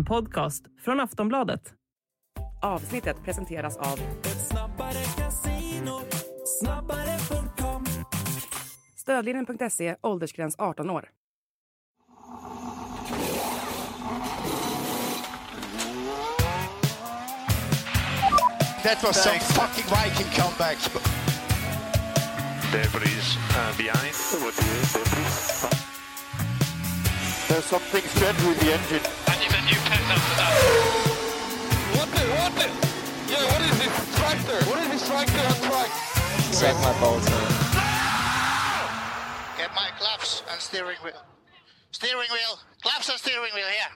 En podcast från Aftonbladet. Avsnittet presenteras av Stödlinjen.se, åldersgräns 18 år. That was some fucking Viking comeback. Debris uh, behind. There's something strange with the engine. Suck my balls, man. Get my claps and steering wheel. Steering wheel. Claps and steering wheel here.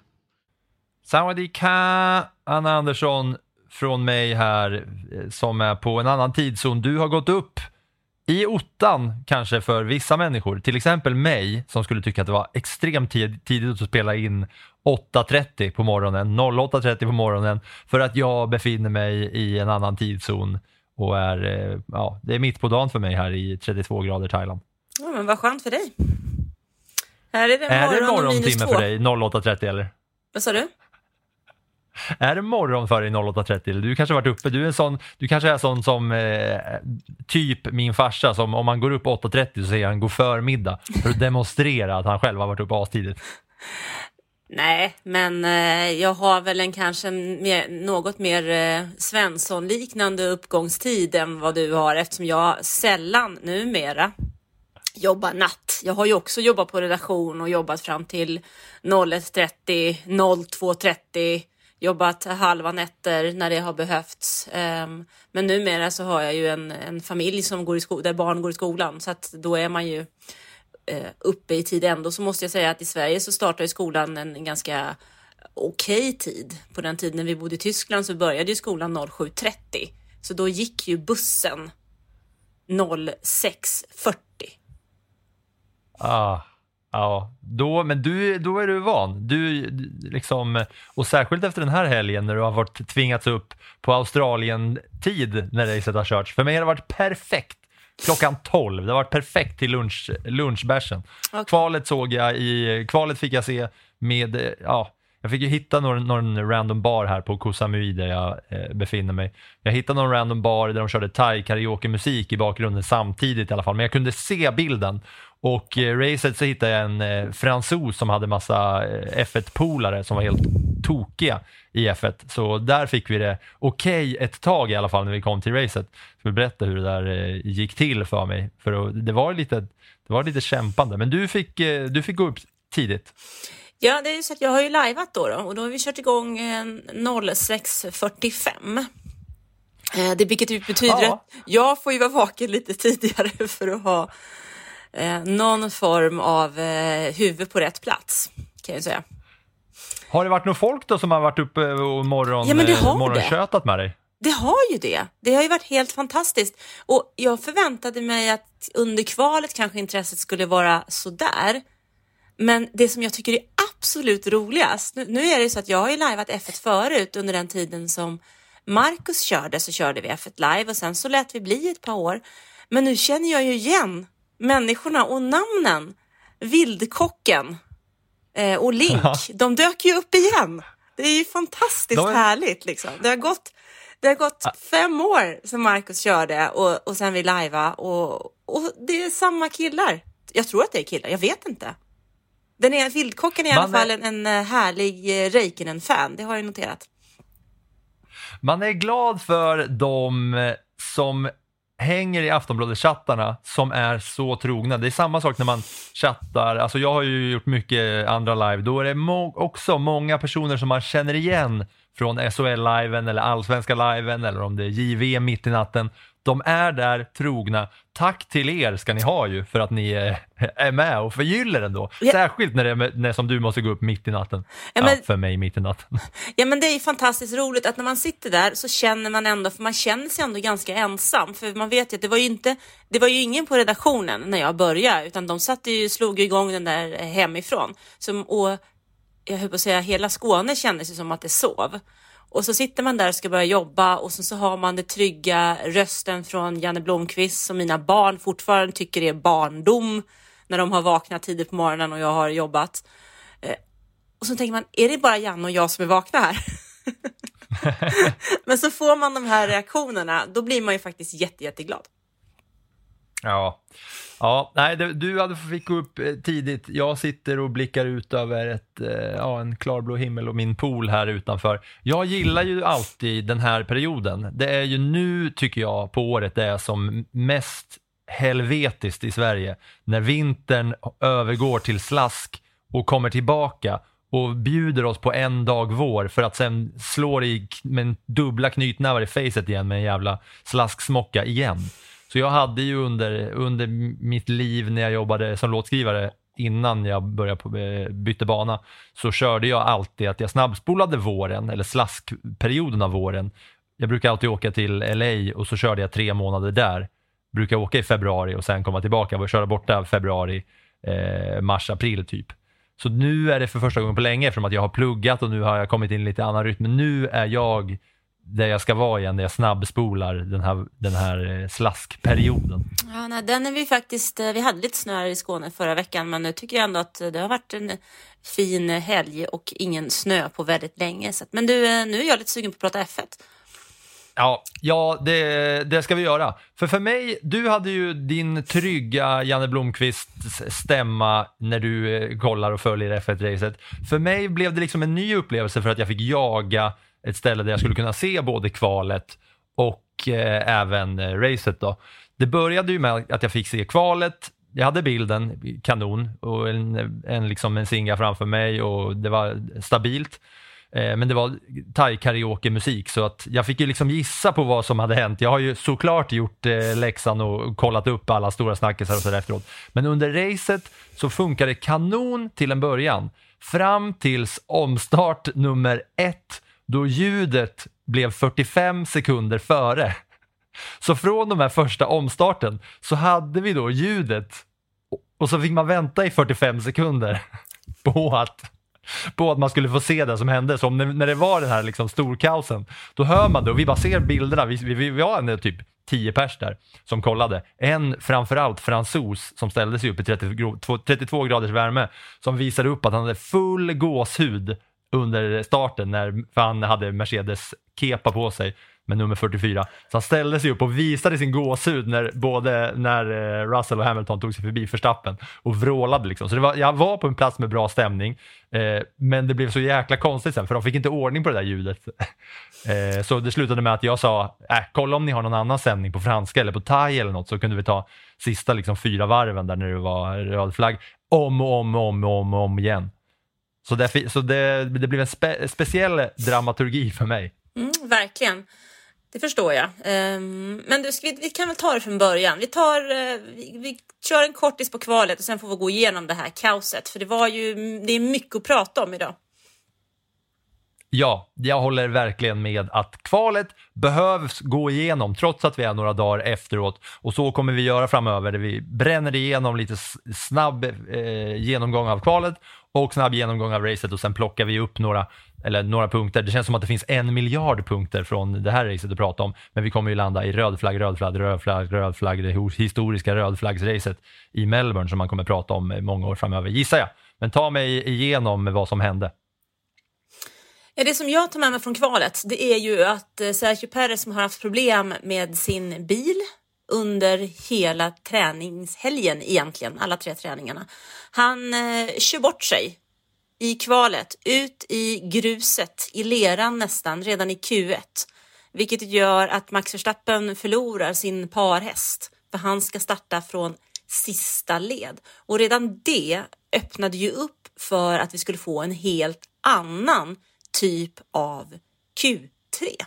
Sawadika, Anna Andersson från mig här eh, som är på en annan tidszon. Du har gått upp i ottan kanske för vissa människor, till exempel mig som skulle tycka att det var extremt tid, tidigt att spela in 8.30 på morgonen, 08.30 på morgonen för att jag befinner mig i en annan tidszon och är, eh, ja, det är mitt på dagen för mig här i 32 grader Thailand. Ja, men vad skönt för dig. Här är det Är det morgon minus morgontimme för dig 08.30 eller? Vad sa du? Är det morgon för dig 08.30? Du kanske har varit uppe, du är en sån, du kanske är sån som eh, typ min farsa som om man går upp 8.30 så säger han god förmiddag för att demonstrera att han själv har varit uppe astidigt. Nej, men eh, jag har väl en kanske mer, något mer eh, Svensson-liknande uppgångstid än vad du har eftersom jag sällan numera jobbar natt. Jag har ju också jobbat på redaktion och jobbat fram till 01.30, 02.30, jobbat halva nätter när det har behövts. Um, men numera så har jag ju en, en familj som går i sko- där barn går i skolan så att då är man ju uh, uppe i tid ändå så måste jag säga att i Sverige så startar ju skolan en, ganska okej tid. På den tiden när vi bodde i Tyskland så började ju skolan 07.30 så då gick ju bussen 06.40. Ah, ja, då, men du, då är du van. Du, liksom, och särskilt efter den här helgen när du har varit tvingats upp på Australien-tid när racet har körts. För mig har det varit perfekt. Klockan 12, det har varit perfekt till lunch, lunchbärsen. Okej. Kvalet såg jag i, kvalet fick jag se med, ja, jag fick ju hitta någon, någon random bar här på Koh Samui där jag eh, befinner mig. Jag hittade någon random bar där de körde thai karaoke-musik i bakgrunden samtidigt i alla fall, men jag kunde se bilden. Och eh, racet så hittade jag en eh, fransos som hade massa eh, F1-polare som var helt tokiga i F1. Så där fick vi det okej ett tag i alla fall när vi kom till racet. Vi berätta hur det där eh, gick till för mig. För det, var lite, det var lite kämpande, men du fick, eh, du fick gå upp tidigt. Ja, det är ju så att jag har ju lajvat då, då och då har vi kört igång eh, 06.45. Eh, det vilket betyder Ja. att jag får ju vara vaken lite tidigare för att ha eh, någon form av eh, huvud på rätt plats kan jag säga. Har det varit någon folk då som har varit uppe och morgon, Ja, men det eh, har morgontjötat med dig? Det har ju det. Det har ju varit helt fantastiskt. Och jag förväntade mig att under kvalet kanske intresset skulle vara sådär. Men det som jag tycker är absolut roligast, nu, nu är det ju så att jag har ju lajvat F1 förut under den tiden som Marcus körde så körde vi F1 live och sen så lät vi bli ett par år. Men nu känner jag ju igen människorna och namnen. Vildkocken eh, och Link, de dök ju upp igen. Det är ju fantastiskt De är- härligt liksom. Det har gått, det har gått fem år sedan Marcus körde och, och sen vi lajva och, och det är samma killar. Jag tror att det är killar, jag vet inte. Den är, Vildkocken är i alla fall en, en eh, härlig eh, Räikkönen-fan, det har jag noterat. Man är glad för de eh, som hänger i Aftonbladet-chattarna som är så trogna. Det är samma sak när man chattar, alltså jag har ju gjort mycket andra live, då är det må- också många personer som man känner igen från SHL-liven eller Allsvenska-liven eller om det är JV mitt i natten. De är där trogna. Tack till er ska ni ha ju för att ni är, är med och förgyller den då. Ja. Särskilt när det är när som du måste gå upp mitt i natten. Ja, Ja, men- för mig mitt i natten. Ja men det är fantastiskt roligt att när man sitter där så känner man ändå, för man känner sig ändå ganska ensam. För man vet ju att det var ju inte, det var ju ingen på redaktionen när jag började utan de satte ju, slog igång den där hemifrån. Som, och jag höll på att säga, hela Skåne kändes ju som att det sov. Och så sitter man där och ska börja jobba och sen så har man det trygga rösten från Janne Blomqvist som mina barn fortfarande tycker är barndom när de har vaknat tidigt på morgonen och jag har jobbat. Och så tänker man, är det bara Janne och jag som är vakna här? Men så får man de här reaktionerna, då blir man ju faktiskt jätte, jätteglad. Ja, ja nej, du hade fick gå upp eh, tidigt. Jag sitter och blickar ut över ett, eh, ja, en klarblå himmel och min pool här utanför. Jag gillar ju alltid den här perioden. Det är ju nu, tycker jag, på året det är som mest helvetiskt i Sverige. När vintern övergår till slask och kommer tillbaka och bjuder oss på en dag vår för att sen slå det i med dubbla knytnävar i facet igen med en jävla slasksmocka igen. Så jag hade ju under, under mitt liv när jag jobbade som låtskrivare innan jag började på, eh, bytte bana så körde jag alltid att jag snabbspolade våren eller slaskperioden av våren. Jag brukar alltid åka till LA och så körde jag tre månader där. Brukar åka i februari och sen komma tillbaka och köra borta februari, eh, mars, april typ. Så nu är det för första gången på länge eftersom att jag har pluggat och nu har jag kommit in i lite annan rytm. Men nu är jag där jag ska vara igen, när jag snabbspolar den här, den här eh, slaskperioden. Ja, nej, den är vi faktiskt, eh, vi hade lite snö här i Skåne förra veckan, men nu tycker jag ändå att det har varit en fin helg och ingen snö på väldigt länge. Så att, men du, eh, nu är jag lite sugen på att prata F1. Ja, ja det, det ska vi göra. För för mig, du hade ju din trygga Janne Blomqvist stämma när du eh, kollar och följer F1-racet. För mig blev det liksom en ny upplevelse för att jag fick jaga ett ställe där jag skulle kunna se både kvalet och eh, även eh, racet. Då. Det började ju med att jag fick se kvalet. Jag hade bilden, kanon, och en, en, liksom en singa framför mig och det var stabilt. Eh, men det var thai-karaoke-musik så att jag fick ju liksom gissa på vad som hade hänt. Jag har ju såklart gjort eh, läxan och kollat upp alla stora snackisar och sådär efteråt. Men under racet så funkade det kanon till en början. Fram tills omstart nummer ett då ljudet blev 45 sekunder före. Så från de här första omstarten så hade vi då ljudet och så fick man vänta i 45 sekunder på att på att man skulle få se det som hände. Så när, det var den här liksom storkaosen, då hör man det och vi bara ser bilderna. Vi, vi, vi var en eh, typ 10 pers där som kollade. En framförallt fransos som ställde sig upp i 30, 32 graders värme som visade upp att han hade full gåshud under starten när för han hade Mercedes kepa på sig med nummer 44. Så han ställde sig upp och visade sin gåshud när, både när eh, Russell och Hamilton tog sig förbi förstappen och vrålade. Liksom. Så det var, jag var på en plats med bra stämning, eh, men det blev så jäkla konstigt sen för de fick inte ordning på det där ljudet. eh, så det slutade med att jag sa, äh, kolla om ni har någon annan sändning på franska eller på thai eller något så kunde vi ta sista liksom, fyra varven där när det var röd flagg om och om och om, och om, och om igen. Så, det, så det, det blev en spe, speciell dramaturgi för mig. Mm, verkligen. Det förstår jag. Um, men du, vi, vi, kan väl ta det från början. Vi, tar, uh, vi, vi, kör en kortis på kvalet och sen får vi gå igenom det här kaoset. För det, var ju, det är mycket att prata om idag. Ja, jag håller verkligen med att kvalet behövs gå igenom trots att vi är några dagar efteråt och så kommer vi göra framöver. Där vi bränner igenom lite snabb eh, genomgång av kvalet och snabb genomgång av racet och sen plockar vi upp några, eller några punkter. Det känns som att det finns en miljard punkter från det här racet att prata om, men vi kommer ju landa i röd flagg, röd flagg, röd flagg, röd flagg, det historiska rödflaggsracet i Melbourne som man kommer prata om många år framöver, gissar jag. Men ta mig igenom vad som hände. Ja, det som jag tar med mig från kvalet, det är ju att eh, Sergio Perez som har haft problem med sin bil under hela träningshelgen egentligen, alla tre träningarna. Han eh, kör bort sig i kvalet, ut i gruset, i leran nästan, redan i Q1. Vilket gör att Max Verstappen förlorar sin parhäst, för han ska starta från sista led. Och redan det öppnade ju upp för att vi skulle få en helt annan typ av Q3.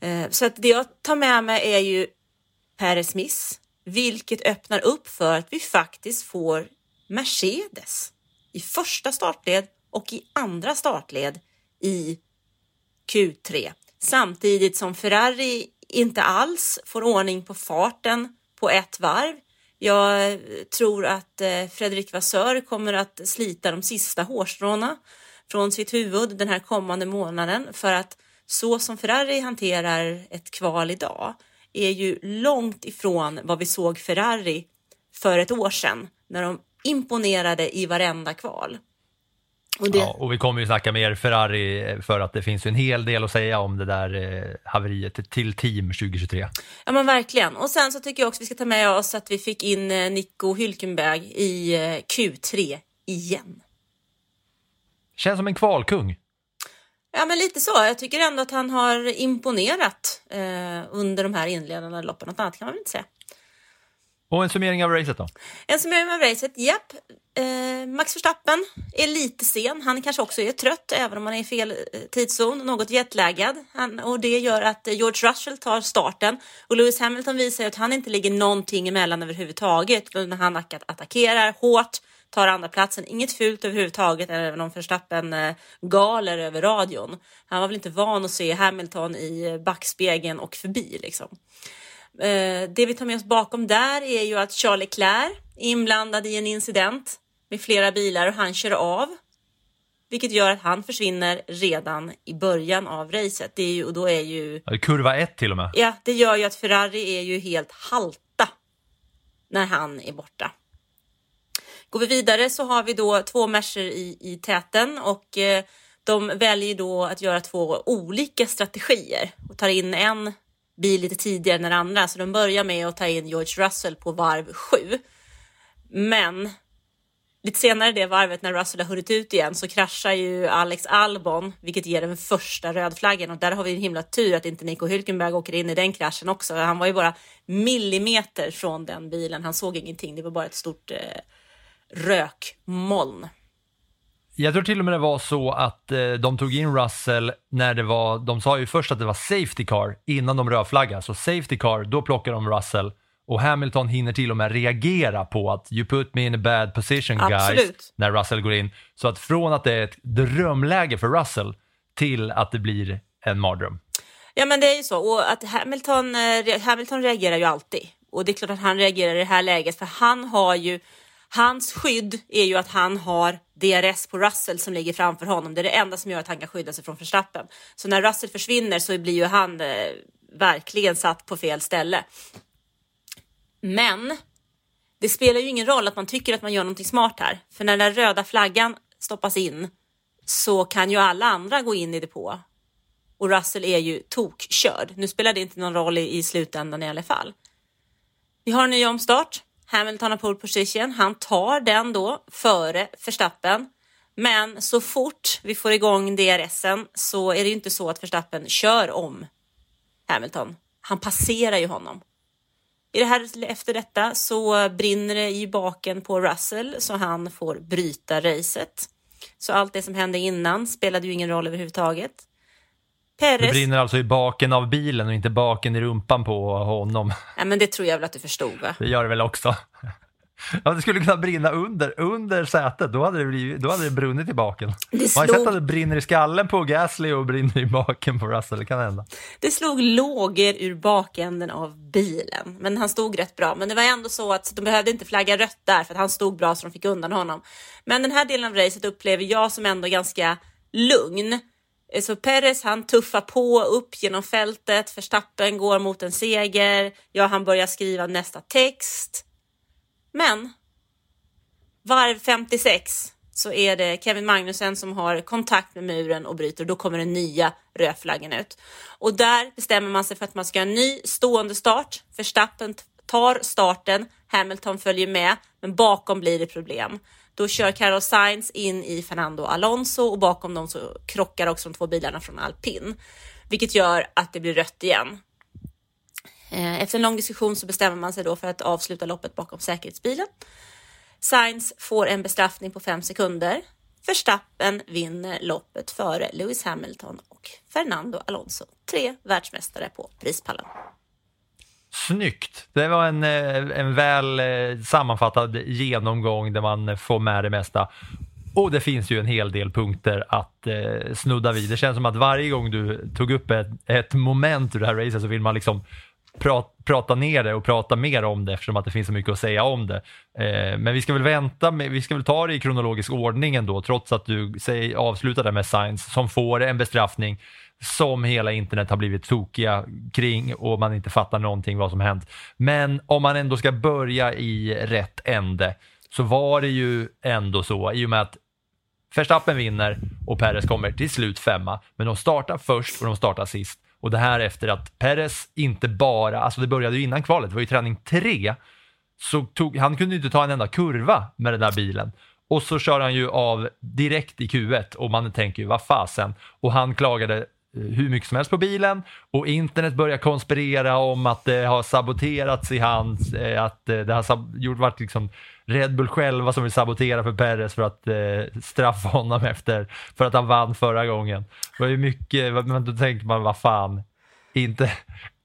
Eh, så att det jag tar med mig är ju Per miss, vilket öppnar upp för att vi faktiskt får Mercedes i första startled och i andra startled i Q3 samtidigt som Ferrari inte alls får ordning på farten på ett varv. Jag tror att eh, Fredrik Vassör kommer att slita de sista hårstråna från sitt huvud den här kommande månaden för att så som Ferrari hanterar ett kval idag är ju långt ifrån vad vi såg Ferrari för ett år sedan när de imponerade i varenda kval. Och det, Ja, och vi kommer ju snacka mer Ferrari för att det finns en hel del att säga om det där eh, haveriet till team 2023. Ja men verkligen. Och sen så tycker jag också vi ska ta med oss att vi fick in eh, Nico Hülkenberg i eh, Q3 igen. Känns som en kvalkung. Ja men lite så. Jag tycker ändå att han har imponerat eh, under de här inledande loppen. Något annat kan man väl inte säga. Och en summering av racet då? En summering av racet, japp. Eh, Max Verstappen är lite sen. Han kanske också är trött, även om han är i fel eh, tidszon, något jetlaggad. Han, och det gör att eh, George Russell tar starten. Och Lewis Hamilton visar att han inte ligger någonting emellan överhuvudtaget. Utan han att- attackerar hårt, tar andra platsen. Inget fult överhuvudtaget, även om Verstappen eh, galer över radion. Han var väl inte van att se Hamilton i backspegeln och förbi liksom. Eh, det vi tar med oss bakom där är ju att Charles Leclerc är inblandad i en incident med flera bilar och han kör av. Vilket gör att han försvinner redan i början av racet. Det är ju, och då är ju, Kurva 1 till och med. ja, det gör ju att Ferrari är ju helt halta när han är borta. Går vi vidare så har vi då två Mercer i, i täten och eh, de väljer då att göra två olika strategier och tar in en bil lite tidigare än den andra. Så de börjar med att ta in George Russell på varv 7. Men lite senare i det varvet när Russell har hunnit ut igen så kraschar ju Alex Albon, vilket ger den första rödflaggen och där har vi en himla tur att inte Nico Hülkenberg åker in i den kraschen också. Han var ju bara millimeter från den bilen. Han såg ingenting. Det var bara ett stort eh, rökmoln. Jag tror till och med det var så att eh, de tog in Russell när det var, de sa ju först att det var safety car innan de rödflaggade. Så safety car, då plockar de Russell och Hamilton hinner till och med reagera på att you put me in a bad position guys Absolut. när Russell går in. Så att från att det är ett drömläge för Russell till att det blir en mardröm. Ja, men det är ju så. Och att Hamilton, eh, Hamilton reagerar ju alltid. Och det är klart att han reagerar i det här läget, för han har ju Hans skydd är ju att han har DRS på Russell som ligger framför honom. Det är det enda som gör att han kan skydda sig från förstappen. Så när Russell försvinner så blir ju han eh, verkligen satt på fel ställe. Men det spelar ju ingen roll att man tycker att man gör någonting smart här. För när den röda flaggan stoppas in så kan ju alla andra gå in i depå och Russell är ju tokkörd. Nu spelar det inte någon roll i, i slutändan i alla fall. Vi har en ny omstart. Hamilton har pole position. Han tar den då före Verstappen. Men så fort vi får igång DRSen så är det ju inte så att Verstappen kör om Hamilton. Han passerar ju honom. I det här, efter detta så brinner det i baken på Russell så han får bryta racet. Så allt det som hände innan spelade ju ingen roll överhuvudtaget. Det Perez, brinner alltså i baken av bilen och inte baken i rumpan på honom. ja, men det tror jag väl att du förstod va? Det gör det väl också. Ja, det skulle kunna brinna under, under sätet, då hade, det blivit, då hade det brunnit i baken. Det Man har slog, sett att det brinner i skallen på Gasly och brinner i baken på Russell, det kan hända. det slog lågor ur bakänden av bilen, men han stod rätt bra. Men det var ändå så att de behövde inte flagga rött där för att han stod bra så de fick undan honom. Men den här delen av racet upplever jag som ändå ganska lugn. Så Perez han tuffar på upp genom fältet, Verstappen går mot en seger, ja han börjar skriva nästa text. Men varv 56 så är det Kevin Magnussen som har kontakt med muren och bryter och då kommer den nya rödflaggan ut. Och där bestämmer man sig för att man ska ha en ny stående start. Verstappen tar starten, Hamilton följer med, men bakom blir det problem. Då kör Carlos Sainz in i Fernando Alonso och bakom dem så krockar också de två bilarna från alpin, vilket gör att det blir rött igen. Eh, efter en lång diskussion så bestämmer man sig då för att avsluta loppet bakom säkerhetsbilen. Sainz får en bestraffning på fem sekunder. Verstappen vinner loppet före Lewis Hamilton och Fernando Alonso. Tre världsmästare på prispallen. Snyggt! Det var en, eh, en väl eh, sammanfattad genomgång där man får med det mesta. Och det finns ju en hel del punkter att eh, snudda vid. Det känns som att varje gång du tog upp ett, ett moment ur det här racet så vill man liksom pra, prata ner det och prata mer om det eftersom att det finns så mycket att säga om det. Eh, men vi ska väl vänta, med, vi ska väl ta det i kronologisk ordning ändå trots att du säg, avslutar det med Science som får en bestraffning som hela internet har blivit tokiga kring och man inte fattar någonting vad som hänt. Men om man ändå ska börja i rätt ände så var det ju ändå så i och med att Verstappen vinner och Perez kommer till slut femma. Men de startar först och de startar sist. Och det här efter att Perez inte bara, alltså det började ju innan kvalet, det var ju träning tre, så tog, han kunde ju inte ta en enda kurva med den där bilen. Och så kör han ju av direkt i Q1 och man tänker ju vad fasen. Och han klagade hur mycket som helst på bilen och internet börjar konspirera om att det har saboterats i hans, eh, att eh, det har gjort, varit liksom Red Bull själva som vill sabotera för Perez för att eh, straffa honom efter, för att han vann förra gången. Det var ju mycket, men då tänker man vad fan, inte,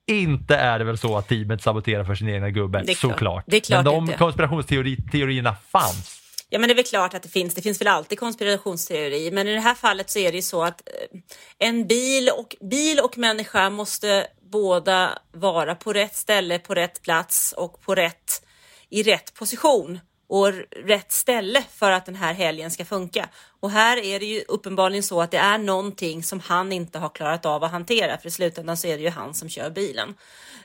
inte är det väl så att teamet saboterar för sin egna gubbe, Det såklart. Det är klart men de konspirationsteorierna fanns. Ja, men det är väl klart att det finns. Det finns väl alltid konspirationsteori, men i det här fallet så är det ju så att eh, en bil och bil och människa måste båda vara på rätt ställe, på rätt plats och på rätt i rätt position och rätt ställe för att den här helgen ska funka. Och här är det ju uppenbarligen så att det är någonting som han inte har klarat av att hantera, för i slutändan så är det ju han som kör bilen.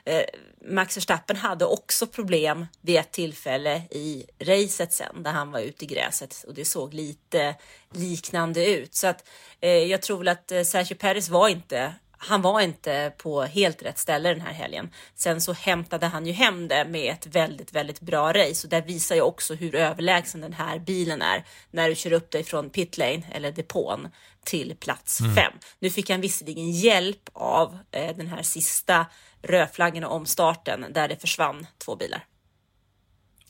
Eh, Max Verstappen hade också problem vid ett tillfälle i racet sen där han var ute i gräset och det såg lite liknande ut. Så att eh, jag tror väl att eh, Sergio Perez var inte han var inte på helt rätt ställe den här helgen. Sen så hämtade han ju hem det med ett väldigt, väldigt bra race och där visar ju också hur överlägsen den här bilen är när du kör upp dig från pitlane eller depån till plats fem. Nu fick han visserligen hjälp av eh, den här sista rödflaggen och omstarten där det försvann två bilar.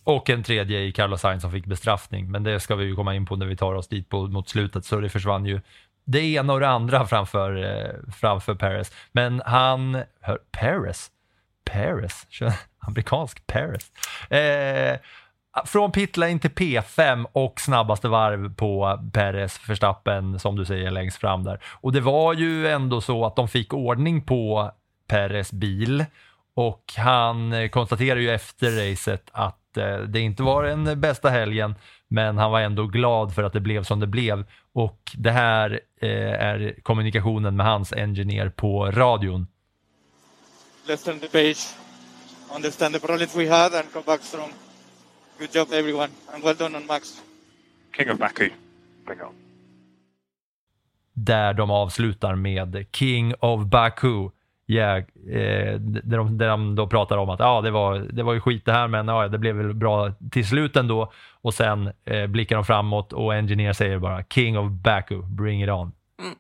Och en tredje i Carlos Sainz som fick bestraffning, men det ska vi ju komma in på när vi tar oss dit på, mot slutet, så det försvann ju det ena och det andra framför, eh, framför Paris. Men han, hör, Paris? Paris? Amerikansk Paris. Eh, från pitlane till P5 och snabbaste varv på Perez Verstappen, som du säger, längst fram där. Och det var ju ändå så att de fick ordning på Perez bil och han eh, konstaterar konstaterade ju efter racet att det inte var den bästa helgen, men han var ändå glad för att det blev som det blev. Och det här eh, är kommunikationen med hans engineer på radion. let's turn the page, understand the problems we had, and come back strong. Good job, everyone, and well done on Max. King of Baku. Bingo. där de avslutar med King of Baku. Yeah, eh, där, de, där de då pratar om att ja, det, var, det var ju skit det här, men ja, det blev väl bra till slut ändå. Och sen eh, blickar de framåt och Engineer säger bara King of Baku, bring it on. Mm.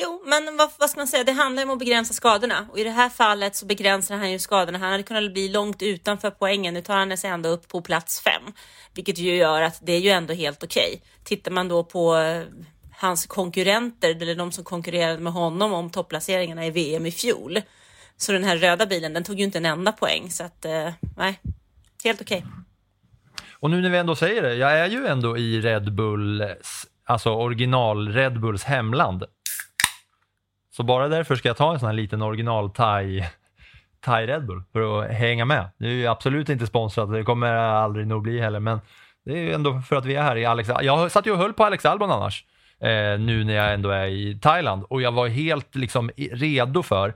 Jo, men vad, vad ska man säga? Det handlar om att begränsa skadorna och i det här fallet så begränsar han ju skadorna. Han hade kunnat bli långt utanför poängen. Nu tar han sig ändå upp på plats fem, vilket ju gör att det är ju ändå helt okej. Tittar man då på eh, hans konkurrenter eller de som konkurrerade med honom om topplaceringarna i VM i fjol. Så den här röda bilen, den tog ju inte en enda poäng så att eh, nej, helt okej. Och nu när vi ändå säger det, jag är ju ändå i Red Bulls, alltså original Red Bulls hemland. Så bara därför ska jag ta en sån här liten original thai, thai Red Bull för att hänga med. Det är ju absolut inte sponsrat, det kommer aldrig nog bli heller, men det är ju ändå för att vi är här i Alex Jag satt ju och höll på Alex Albon annars. Eh, nu när jag ändå är i Thailand och jag var helt liksom redo för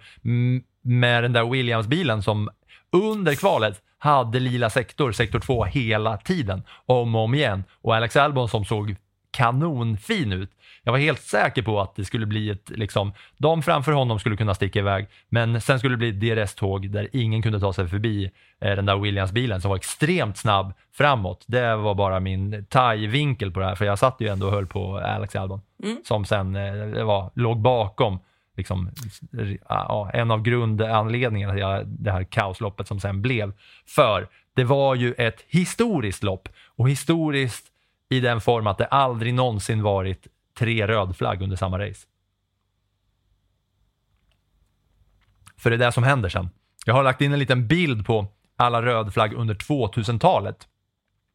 med den där Williams-bilen som under kvalet hade lila sektor, sektor 2 hela tiden, om och om igen. Och Alex Albon som såg kanonfin ut. Jag var helt säker på att det skulle bli ett, liksom, de framför honom skulle kunna sticka iväg, men sen skulle det bli ett DRS-tåg där ingen kunde ta sig förbi eh, den där Williams-bilen som var extremt snabb framåt. Det var bara min thai-vinkel på det här, för jag satt ju ändå och höll på Alex Albon, som sen eh, var, låg bakom liksom, ja, en av grundanledningarna till det här kaosloppet som sen blev. För det var ju ett historiskt lopp och historiskt i den form att det aldrig någonsin varit tre rödflagg under samma race. För det är det som händer sen. Jag har lagt in en liten bild på alla rödflagg under 2000-talet.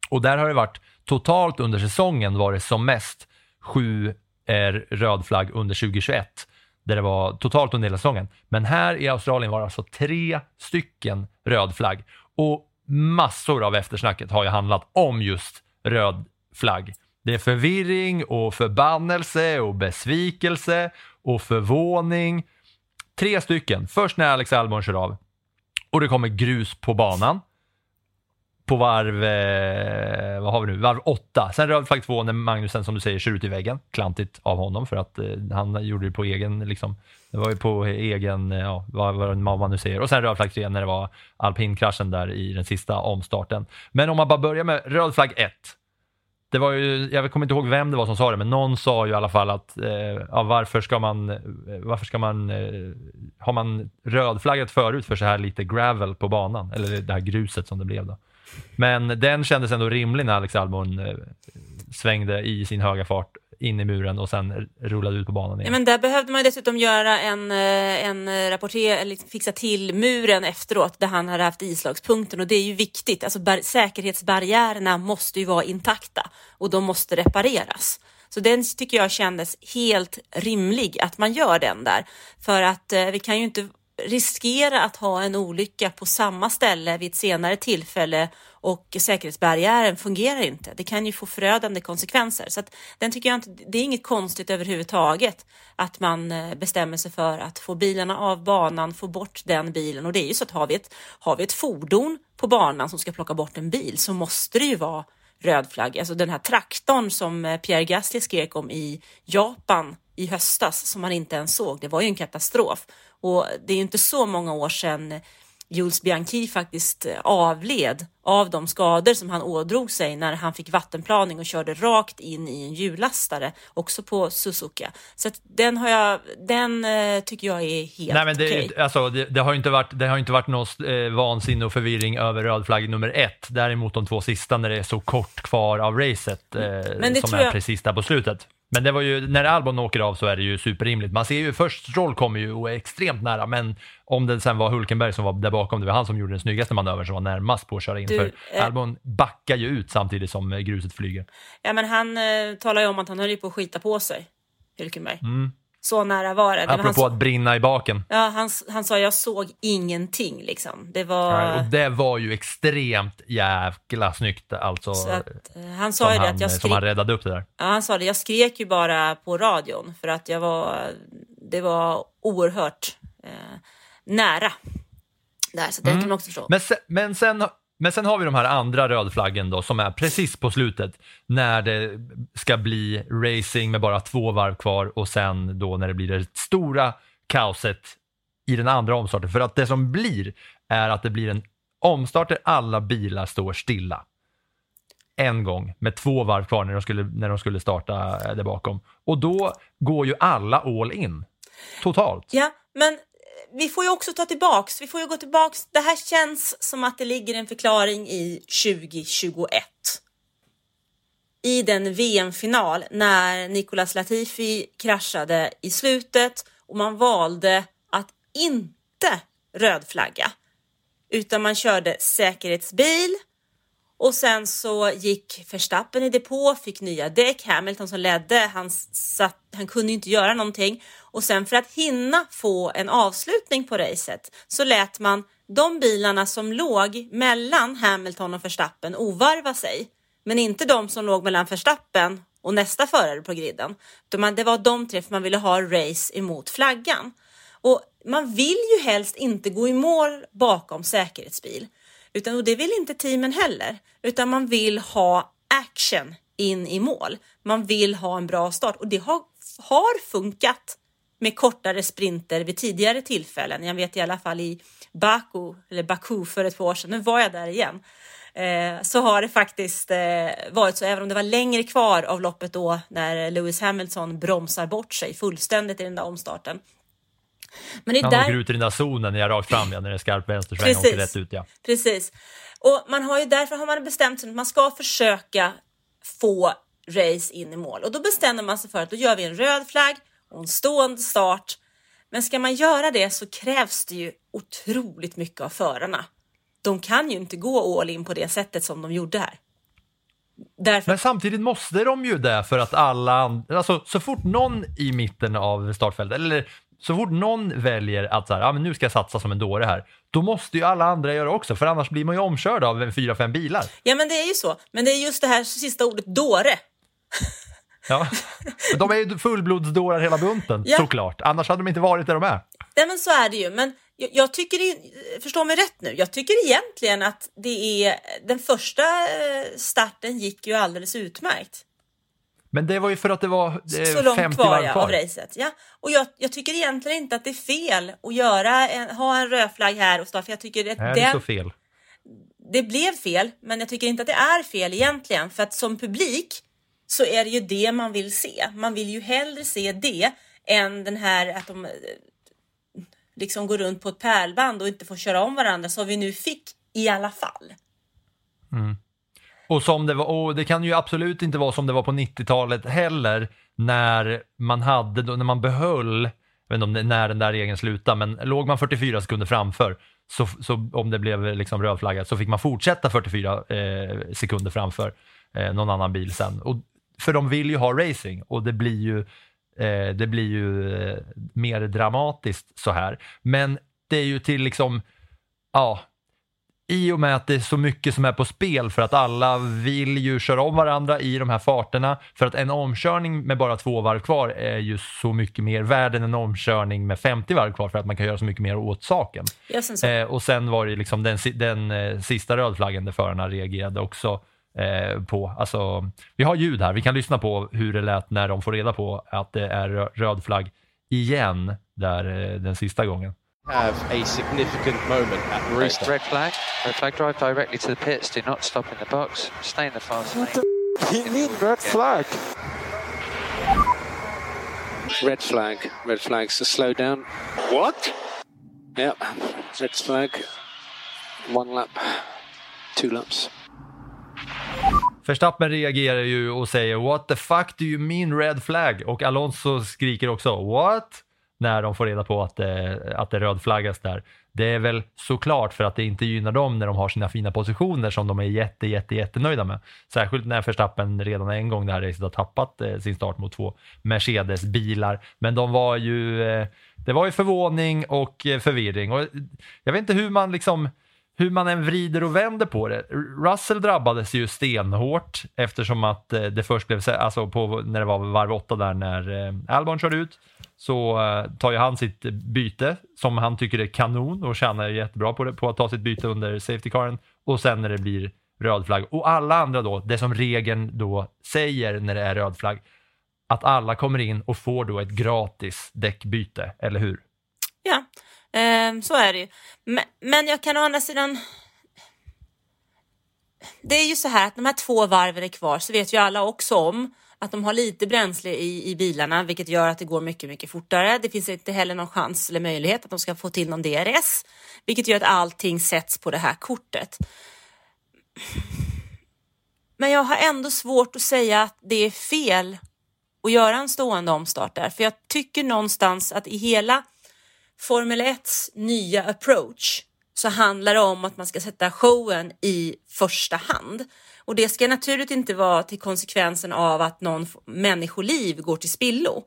Och där har det varit totalt under säsongen var det som mest sju rödflagg röd flagg under 2021. Där det var totalt under hela säsongen. Men här i Australien var det alltså tre stycken röd flagg. Och massor av eftersnacket har ju handlat om just röd flagg. Det är förvirring och förbannelse och besvikelse och förvåning. Tre stycken. Först när Alex Albon kör av och det kommer grus på banan på varv, eh, vad har vi nu, varv åtta. Sen röd flagg två när Magnusen som du säger kör ut i väggen. Klantigt av honom för att eh, han gjorde det på egen, liksom, det var ju på egen, eh, ja vad, vad man nu säger. Och sen röd flagg tre när det var alpinkraschen där i den sista omstarten. Men om man bara börjar med röd flagg ett. Det var ju, jag kommer inte ihåg vem det var som sa det, men någon sa ju i alla fall att eh, ja, varför ska man, eh, varför ska man, eh, har man rödflaggat förut för så här lite gravel på banan, eller det här gruset som det blev då. Men den kändes ändå rimlig när Alex Albon eh, svängde i sin höga fart in i muren och sen rullade ut på banan Ja, igen. men där behövde man dessutom göra en, eh, en eh, rapporter, eller liksom fixa till muren efteråt där han hade haft islagspunkten och det är ju viktigt. Alltså bar- säkerhetsbarriärerna måste ju vara intakta och de måste repareras. Så den tycker jag kändes helt rimlig att man gör den där. För att eh, vi kan ju inte riskera att ha en olycka på samma ställe vid ett senare tillfälle och säkerhetsbarriären fungerar inte. Det kan ju få förödande konsekvenser. Så att den tycker jag inte, det är inget konstigt överhuvudtaget att man eh, bestämmer sig för att få bilarna av banan, få bort den bilen. Och det är ju så att har vi ett, har vi ett fordon på banan som ska plocka bort en bil så måste det ju vara röd flagg. Alltså den här traktorn som eh, Pierre Gasly skrek om i Japan i höstas som man inte ens såg. Det var ju en katastrof och det är ju inte så många år sedan Jules Bianchi faktiskt eh, avled av de skador som han ådrog sig när han fick vattenplaning och körde rakt in i en hjullastare, också på Suzuka. Så den har jag, den eh, tycker jag är helt Nej, men det, okej. alltså, det, det har ju inte varit, det har inte varit någon eh, vansinne och förvirring över röd nummer ett. Däremot de två sista när det är så kort kvar av racet eh, Men det som tror är jag- precis där på slutet. Men det var ju, när Albon åker av så är det ju superrimligt. Man ser ju först, Stroll kommer ju och är extremt nära, men om det sen var Hulkenberg som var där bakom, det var han som gjorde den snyggaste manövern som var närmast på att köra in. Du, för eh, Albon backar ju ut samtidigt som eh, gruset flyger. Ja, men han eh, talar ju om att han höll ju på att skita på sig, Hülkenberg. Mm. Så nära var det. det var han, Apropå att brinna i baken. ja, han, han sa jag såg ingenting liksom. Det var... Nej, Och det var ju extremt jäkla snyggt alltså. så att, eh, han sa ju det att jag som han skrek... räddade upp det där. Ja, han sa det, jag skrek ju bara på radion för att jag var... Det var oerhört eh, nära. Där, så den kan man också förstå. Mm. Men sen, men, sen, men sen har vi de här andra rödflaggen då som är precis på slutet när det ska bli racing med bara två varv kvar och sen då när det blir det stora kaoset i den andra omstarten. För att det som blir är att det blir en omstart där alla bilar står stilla. En gång med två varv kvar när de skulle, när de skulle starta där bakom. Och då går ju alla all in. Totalt. Ja, men vi får ju också ta tillbaks, vi får ju gå tillbaks. Det här känns som att det ligger en förklaring i 2021. I den VM-final när Nicolas Latifi kraschade i slutet och man valde att inte rödflagga utan man körde säkerhetsbil och sen så gick Verstappen i depå, fick nya däck. Hamilton som ledde, han, satt, han kunde ju inte göra någonting. Och sen för att hinna få en avslutning på racet så lät man de bilarna som låg mellan Hamilton och Verstappen ovarva sig. Men inte de som låg mellan Verstappen och nästa förare på griden. Det var de tre för man ville ha race emot flaggan. Och man vill ju helst inte gå i mål bakom säkerhetsbil. Utan, och det vill inte teamen heller, utan man vill ha action in i mål. Man vill ha en bra start och det har, har funkat med kortare sprinter vid tidigare tillfällen. Jag vet i alla fall i Baku, eller Baku för ett par år sedan, nu var jag där igen, eh, så har det faktiskt eh, varit så, även om det var längre kvar av loppet då när Lewis Hamilton bromsar bort sig fullständigt i den där omstarten. Men det är Han där... åker ut i den där zonen när jag rakt fram, ja, när det är skarp vänstersväng och åker rätt ut. Ja. Precis. Och man har ju därför har man bestämt sig att man ska försöka få race in i mål och då bestämmer man sig för att då gör vi en röd flagg och en stående start. Men ska man göra det så krävs det ju otroligt mycket av förarna. De kan ju inte gå all in på det sättet som de gjorde här. Därför Men samtidigt måste de ju det för att alla, alltså så fort någon i mitten av startfältet, eller så fort någon väljer att så här, ah, men nu ska jag satsa som en dåre här, då måste ju alla andra göra också, för annars blir man ju omkörd av fyra, fem bilar. Ja, men det är ju så. Men det är just det här sista ordet dåre. Ja. De är ju fullblodsdårar hela bunten, Ja. såklart. Annars hade de inte varit där de är. Nej, men så är det ju. Men Jag, jag tycker, förstå mig rätt nu, jag tycker egentligen att det är, den första eh, starten gick ju alldeles utmärkt. Men det var ju för att det var eh, så långt 50 kvar, ja, kvar. av racet. Ja. Och jag, jag tycker egentligen inte att det är fel att göra en, ha en rödflagg här och start, för jag tycker att Är det den, så fel? det blev fel, men jag tycker inte att det är fel egentligen, för att som publik så är det ju det man vill se. Man vill ju hellre se det än den här att de eh, liksom går runt på ett pärlband och inte får köra om varandra som vi nu fick i alla fall. Och, som det, var, och det kan ju absolut inte vara som det var på 90-talet heller när man hade, då- när man behöll, jag vet inte om det, när den där regeln slutade, men låg man 44 sekunder framför, så, så om det blev liksom röd flagga, så fick man fortsätta 44 eh, sekunder framför eh, någon annan bil sen. Och, för de vill ju ha racing och det blir ju, eh, det blir ju eh, mer dramatiskt så här. Men det är ju till liksom, ja, i och med att det är så mycket som är på spel för att alla vill ju köra om varandra i de här farterna. För att en omkörning med bara två varv kvar är ju så mycket mer värd än en omkörning med 50 varv kvar för att man kan göra så mycket mer åt saken. Eh, och sen var det liksom den, den eh, sista rödflaggen där förarna reagerade också eh, på. Alltså, vi har ljud här, vi kan lyssna på hur det lät när de får reda på att det är rö- röd flagg igen där eh, den sista gången. Have a significant moment at the restart. Red flag. Red flag. Drive directly to the pits. Do not stop in the box. Stay in the fast lane. He need red flag. Red flag. Red flags to slow down. What? Yep. Red flag. One lap. Two laps. Verstappen reagerar ju och säger “What the fuck do you mean red flag?” och Alonso skriker också “What?” När de får reda på att det, att det rödflaggas där. Det är väl såklart för att det inte gynnar dem när de har sina fina positioner som de är jätte, jätte, jättenöjda med. Särskilt när Verstappen redan en gång det här racet har tappat eh, sin start mot två Mercedes-bilar. Men de var ju, eh, det var ju förvåning och eh, förvirring. Och eh, jag vet inte hur man liksom hur man än vrider och vänder på det. Russell drabbades ju stenhårt eftersom att eh, det först blev, alltså på, när det var varv åtta där när Albon körde ut, så eh, tar ju han sitt byte som han tycker är kanon och tjänar jättebra på, det, på att ta sitt byte under safety caren och sen när det blir röd flagg och alla andra då, det som regeln då säger när det är röd flagg, att alla kommer in och får då ett gratis däckbyte, eller hur? Ja, eh, så är det ju. Men, men jag kan å andra sidan... Det är ju så här att de här två varven är kvar så vet ju alla också om att de har lite bränsle i, i bilarna vilket gör att det går mycket, mycket fortare. Det finns inte heller någon chans eller möjlighet att de ska få till någon DRS vilket gör att allting sätts på det här kortet. Men jag har ändå svårt att säga att det är fel att göra en stående omstart där för jag tycker någonstans att i hela Formel 1s nya approach så handlar det om att man ska sätta showen i första hand. Och det ska naturligtvis inte vara till konsekvensen av att någon människoliv går till spillo.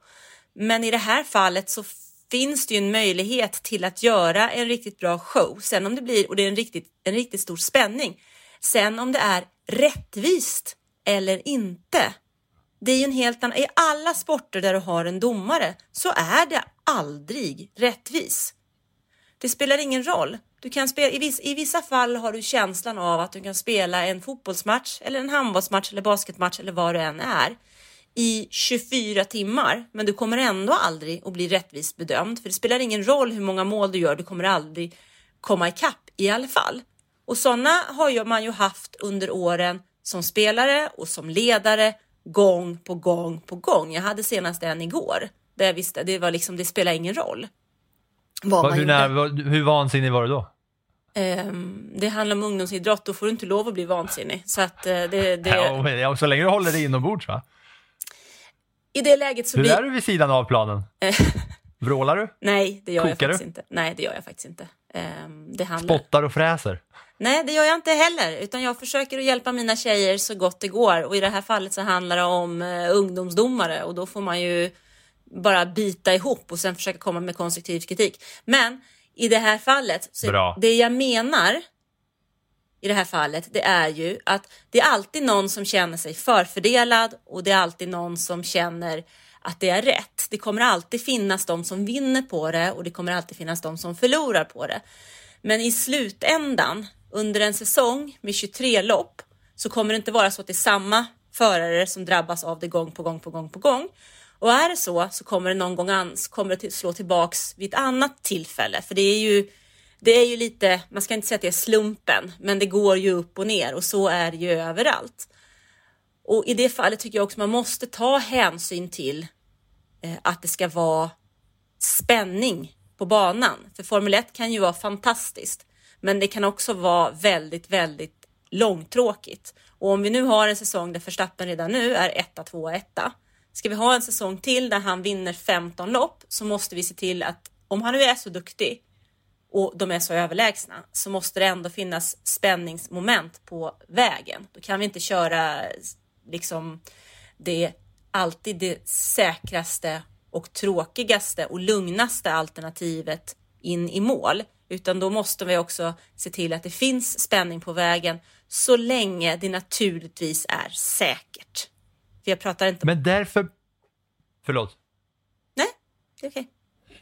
Men i det här fallet så finns det ju en möjlighet till att göra en riktigt bra show. Sen om det blir, och det är en riktigt, en riktigt stor spänning. Sen om det är rättvist eller inte. Det är ju en helt annan, i alla sporter där du har en domare så är det aldrig rättvis. Det spelar ingen roll. Du kan spela, i, viss, I vissa fall har du känslan av att du kan spela en fotbollsmatch eller en handbollsmatch eller basketmatch eller vad det än är i 24 timmar, men du kommer ändå aldrig att bli rättvist bedömd. För det spelar ingen roll hur många mål du gör, du kommer aldrig komma ikapp i alla fall. Och sådana har man ju haft under åren som spelare och som ledare gång på gång på gång. Jag hade senast en igår där jag visste det var liksom, det spelar ingen roll. Vad man hur, gjorde. när, hur vansinnig var du då? Ehm, det handlar om ungdomsidrott, då får du inte lov att bli vansinnig. Så att eh, det, det, Ja, men så länge du håller dig inombords va? i det läget så Hur blir... är du vid sidan av planen? Vrålar du? Nej, det gör jag Kokar faktiskt du? inte. Nej, det gör jag faktiskt inte. Ehm, det handlar... Spottar och fräser? Nej, det gör jag inte heller, utan jag försöker att hjälpa mina tjejer så gott det går. Och i det här fallet så handlar det om eh, ungdomsdomare och då får man ju bara bita ihop och sen försöka komma med konstruktiv kritik. Men i det här fallet, så det jag menar i det här fallet, det är ju att det är alltid någon som känner sig förfördelad och det är alltid någon som känner att det är rätt. Det kommer alltid finnas de som vinner på det och det kommer alltid finnas de som förlorar på det. Men i slutändan under en säsong med 23 lopp så kommer det inte vara så att det är samma förare som drabbas av det gång på gång på gång på gång. Och är det så så kommer det någon gång ans kommer det slå tillbaks vid ett annat tillfälle. För det är ju, det är ju lite, man ska inte säga att det är slumpen, men det går ju upp och ner och så är det ju överallt. Och i det fallet tycker jag också man måste ta hänsyn till eh, att det ska vara spänning på banan. För Formel 1 kan ju vara fantastiskt, men det kan också vara väldigt, väldigt långtråkigt. Och om vi nu har en säsong där Verstappen redan nu är etta, tvåa, etta. Ska vi ha en säsong till där han vinner 15 lopp så måste vi se till att om han nu är så duktig och de är så överlägsna så måste det ändå finnas spänningsmoment på vägen. Då kan vi inte köra liksom det alltid det säkraste och tråkigaste och lugnaste alternativet in i mål, utan då måste vi också se till att det finns spänning på vägen så länge det naturligtvis är säkert. För jag pratar inte... Men därför... Förlåt. Nej, det är okej.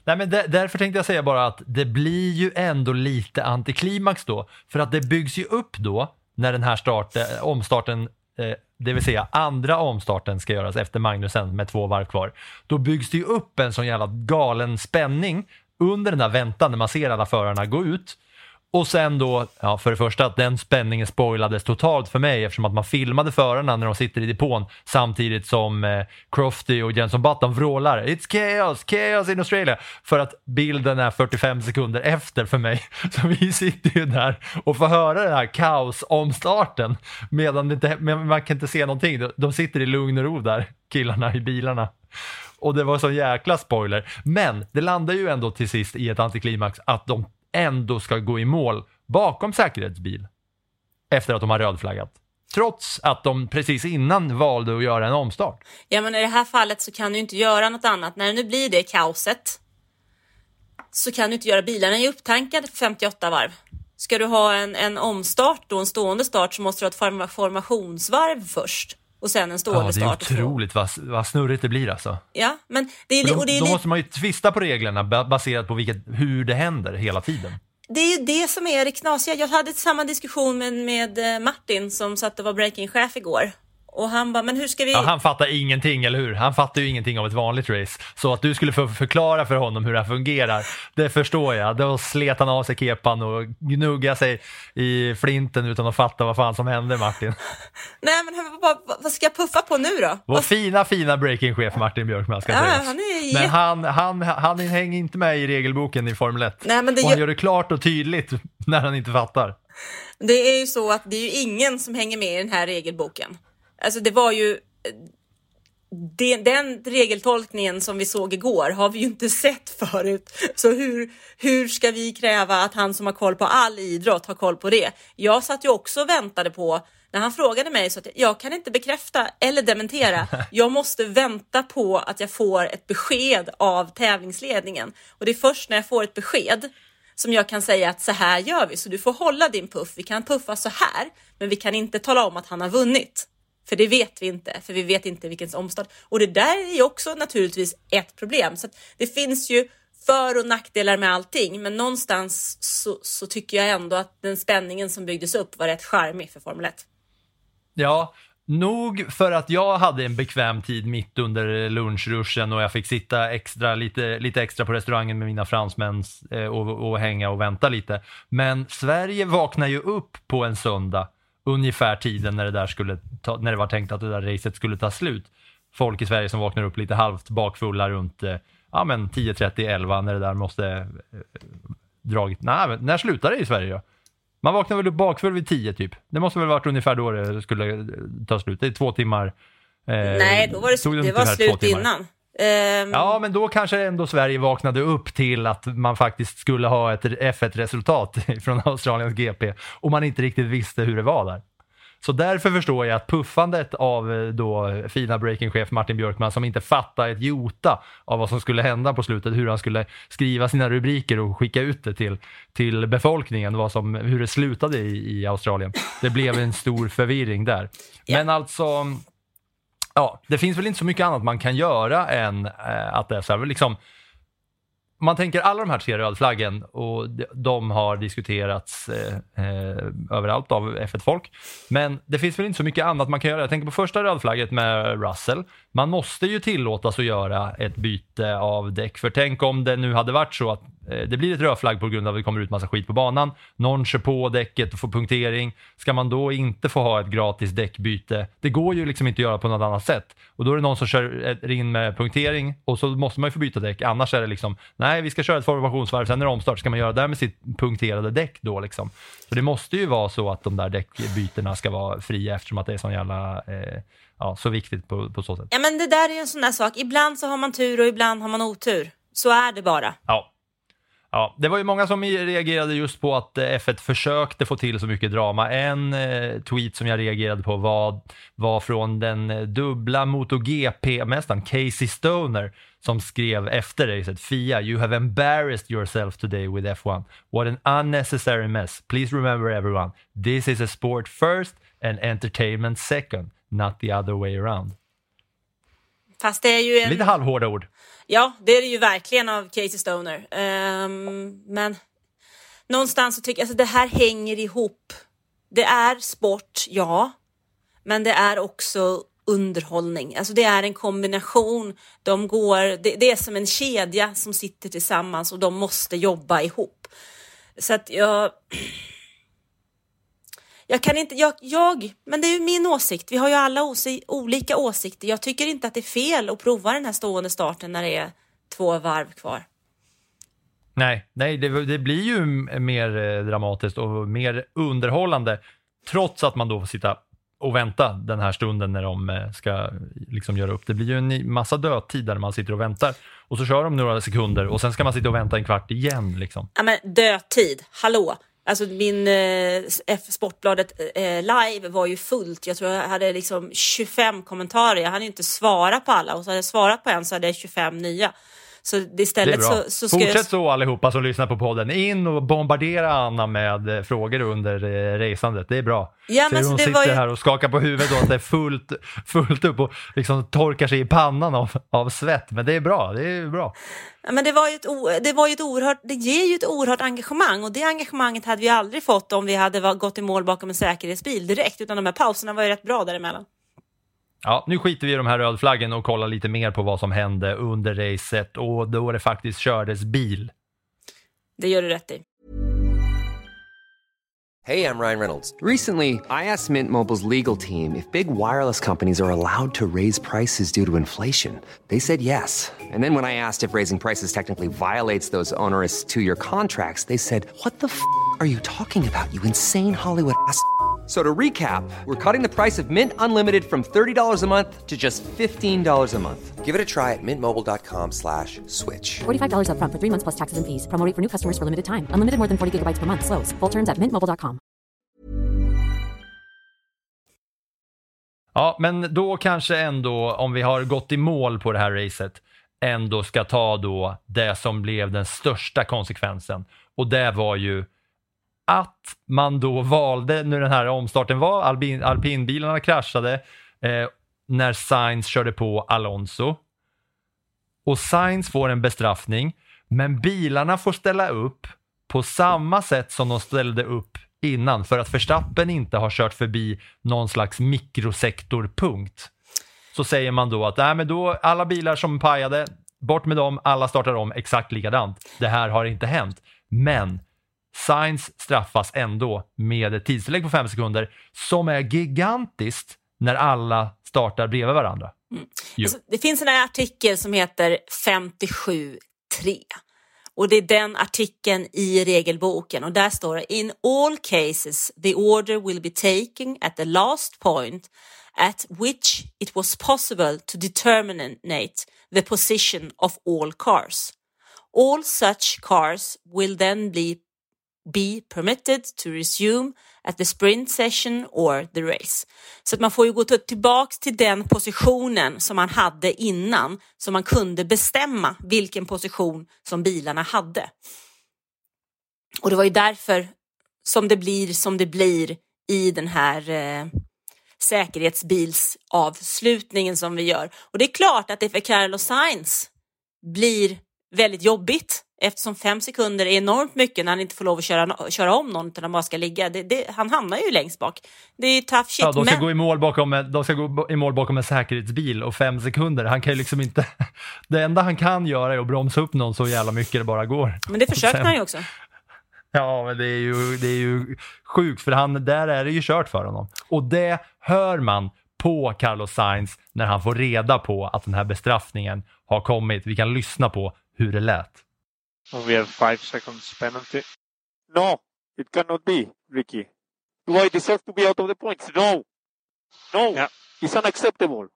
Nej, men där, därför tänkte jag säga bara att det blir ju ändå lite antiklimax då. För att det byggs ju upp då när den här start, eh, omstarten, eh, det vill säga andra omstarten ska göras efter Magnusen med två varv kvar. Då byggs det ju upp en sån jävla galen spänning under den här väntan när man ser alla förarna gå ut. Och sen då, ja, för det första att den spänningen spoilades totalt för mig eftersom att man filmade förarna när de sitter i depån samtidigt som eh, Crofty och Jenson Button vrålar “It's chaos, chaos in Australia” för att bilden är 45 sekunder efter för mig. Så vi sitter ju där och får höra den här kaosomstarten medan inte, man kan inte se någonting. De sitter i lugn och ro där, killarna i bilarna. Och det var så jäkla spoiler. Men det landar ju ändå till sist i ett antiklimax att de ändå ska gå i mål bakom säkerhetsbil efter att de har rödflaggat. Trots att de precis innan valde att göra en omstart. Ja, men i det här fallet så kan du inte göra något annat. När det nu blir det kaoset så kan du inte göra bilarna är upptankade för 58 varv. Ska du ha en, en omstart och en stående start så måste du ha ett formationsvarv först och sen en stående Ja, det är start. otroligt vad, vad snurrigt det blir alltså. Ja, men det är, och det är då måste man ju tvista på reglerna ba- baserat på vilket, hur det händer hela tiden. det är ju det som är det knasiga. Jag hade samma diskussion med, med eh, Martin som satt och var breaking-chef igår. Och han bara, men hur ska vi... Ja, han fattar ingenting, eller hur? Han fattar ju ingenting av ett vanligt race. Så att du skulle förklara för honom hur det här fungerar, det förstår jag. Då slet han av sig kepan och gnuggade sig i flinten utan att fatta vad fan som hände, Martin. Nej, men vad vad ska jag puffa på nu då? Vår fina, fina breakingchef Martin Björkman ska Ja, sägas. han är Men han, han, han hänger inte med i regelboken i Formel 1. Nej, men det och han gör- gör det klart och tydligt när han inte fattar. Det är ju så att det är ju ingen som hänger med i den här regelboken. Alltså det var ju det, den regeltolkningen som vi såg igår har vi ju inte sett förut. Så hur, hur ska vi kräva att han som har koll på all idrott har koll på det? Jag satt ju också och väntade på när han frågade mig så att jag kan inte bekräfta eller dementera. Jag måste vänta på att jag får ett besked av tävlingsledningen och det är först när jag får ett besked som jag kan säga att så här gör vi, så du får hålla din puff. Vi kan puffa så här, men vi kan inte tala om att han har vunnit. För det vet vi inte, för vi vet inte vilken omstart. Och det där är ju också naturligtvis ett problem. Så att det finns ju för och nackdelar med allting, men någonstans så, så tycker jag ändå att den spänningen som byggdes upp var rätt charmig för Formel 1. Ja, nog för att jag hade en bekväm tid mitt under lunchruschen och jag fick sitta extra, lite, lite extra på restaurangen med mina fransmän eh, och, och hänga och vänta lite. Men Sverige vaknar ju upp på en söndag, ungefär tiden när det, där skulle ta, när det var tänkt att det där racet skulle ta slut. Folk i Sverige som vaknar upp lite halvt bakfulla runt eh, ja, men 10.30, 11 när det där måste eh, dragit. Nej, men när slutar det i Sverige då? Man vaknar väl upp bakfull vid 10 typ. Det måste väl varit ungefär då det skulle eh, ta slut. Det är två timmar. Eh, Nej, då var tog det, det var slut innan. Ehm, Ja, men då kanske ändå Sverige vaknade upp till att man faktiskt skulle ha ett F1-resultat från Australiens GP och man inte riktigt visste hur det var där. Så därför förstår jag att puffandet av eh, då fina breakingchef Martin Björkman som inte fattade ett jota av vad som skulle hända på slutet, hur han skulle skriva sina rubriker och skicka ut det till, till befolkningen, vad som, hur det slutade i, i Australien. Det blev en stor förvirring där. Men alltså, ja, det finns väl inte så mycket annat man kan göra än eh, att det är så här, liksom, man tänker alla de här tre rödflaggen och de, de har diskuterats eh, eh, överallt av F1-folk. Men det finns väl inte så mycket annat man kan göra. Jag tänker på första rödflagget med Russell. Man måste ju tillåtas att göra ett byte av däck. För tänk om det nu hade varit så att eh, det blir ett rödflagg på grund av att det kommer ut massa skit på banan. Någon kör på däcket och får punktering. Ska man då inte få ha ett gratis däckbyte? Det går ju liksom inte att göra på något annat sätt. Och då är det någon som kör in med punktering och så måste man ju få byta däck. Annars är det liksom, nej vi ska köra ett formationsvarv, sen är det omstart. Ska man göra det där med sitt punkterade däck då liksom? Så det måste ju vara så att de där däckbytena ska vara fria eftersom att det är sån jävla, eh, ja, så viktigt på, på så sätt. Ja men det där är ju en sån där sak. Ibland så har man tur och ibland har man otur. Så är det bara. Ja. Ja, det var ju många som reagerade just på att eh, F1 försökte få till så mycket drama. En eh, tweet som jag reagerade på var, var från den eh, dubbla MotoGP-mästaren Casey Stoner som skrev efter racet Fia, you have embarrassed yourself today with F1. What an unnecessary mess. Please remember everyone, this is a sport first and entertainment second, not the other way around. Fast det är ju en... Lite halvhårda ord. Ja, det är det ju verkligen av Casey Stoner. Ehm, men någonstans så tycker jag alltså, det här hänger ihop. Det är sport, ja, men det är också underhållning. Alltså det är en kombination. De går, det, det är som en kedja som sitter tillsammans och de måste jobba ihop. Så att jag... Jag kan inte, jag, jag, men det är ju min åsikt. Vi har ju alla osi, olika åsikter. Jag tycker inte att det är fel att prova den här stående starten när det är två varv kvar. Nej, nej det, det blir ju mer eh, dramatiskt och mer underhållande trots att man då får sitta och vänta den här stunden när de eh, ska liksom göra upp. Det blir ju en massa dödtid där man sitter och väntar och så kör de några sekunder och sen ska man sitta och vänta en kvart igen. Liksom. Ja men dödtid, hallå! Alltså min eh, F Sportbladet eh, live var ju fullt. Jag tror jag hade liksom 25 kommentarer. Jag hann ju inte svara på alla och så hade jag svarat på en så hade jag 25 nya. Så istället så, så ska Fortsätt jag... så allihopa som lyssnar på podden. In och bombardera Anna med eh, frågor under eh, resandet. Det är bra. Ja, Ser men hon det sitter ju- här och skakar på huvudet och att det är fullt, fullt upp och liksom torkar sig i pannan av, av svett. Men det är bra. Det är bra. Ja, men det var ju ett, o- det var ju ett oerhört, det ger ju ett oerhört engagemang och det engagemanget hade vi aldrig fått om vi hade gått i mål bakom en säkerhetsbil direkt utan de här pauserna var ju rätt bra däremellan. Ja, nu skiter vi i de här rödflaggen och kollar lite mer på vad som hände under racet och då det faktiskt kördes bil. Det gör du rätt i. Hey, I'm Ryan Reynolds. Recently, I asked Mint Mobile's legal team if big wireless companies are allowed to raise prices due to inflation. They said yes. And then when I asked if raising prices technically violates those onerous two year contracts, they said, What the f are you talking about, you insane Hollywood ass? F- So to recap, we're cutting the price of Mint Unlimited from $30 a month to just $15 a month. Give it a try at mintmobile.com slash switch. $45 upfront for three months plus taxes and fees. Promo rate for new customers for limited time. Unlimited more than 40 gigabytes per month. Slows. Full terms at mintmobile.com. Ja, men då kanske ändå, om vi har gått i mål på det här racet, ändå ska ta då det som blev den största konsekvensen. Och det var ju att man då valde, nu den här omstarten var, alpin, alpinbilarna kraschade, eh, när Sainz körde på Alonso. Och Sainz får en bestraffning, men bilarna får ställa upp på samma sätt som de ställde upp innan för att Verstappen inte har kört förbi någon slags mikrosektorpunkt. Så säger man då att nej, men då, alla bilar som pajade, bort med dem, alla startar om exakt likadant. Det här har inte hänt. Men Sainz straffas ändå med ett tidstillägg på fem sekunder som är gigantiskt när alla startar bredvid varandra. Jo. Alltså, det finns en artikel som heter 57.3 och det är den artikeln i regelboken och där står det In all cases the order will be taken at the last point at which it was possible to determine the position of all cars. All such cars will then be be permitted to resume at the sprint session or the race. Så att man får ju gå tillbaka tillbaks till den positionen som man hade innan så man kunde bestämma vilken position som bilarna hade. Och det var ju därför som det blir som det blir i den här eh, säkerhetsbilsavslutningen som vi gör. Och det är klart att det för Carlos Sainz blir väldigt jobbigt eftersom fem sekunder är enormt mycket när han inte får lov att köra, köra om någon utan han bara ska ligga. Det, det, han hamnar ju längst bak. Det är ju tough shit. Ja, de ska, men... gå i mål bakom, de ska gå i mål bakom en säkerhetsbil och fem sekunder. Han kan ju liksom inte... Det enda han kan göra är att bromsa upp någon så jävla mycket det bara går. men det försökte Sen- han ju också. Ja, men det är ju, det är ju sjukt för han, där är det ju kört för honom. Och det hör man på Carlos Sainz när han får reda på att den här bestraffningen har kommit. Vi kan lyssna på hur det lät. We have five seconds penalty. No, it cannot be, Ricky. Do I deserve to be out of the points? No. No, it's unacceptable.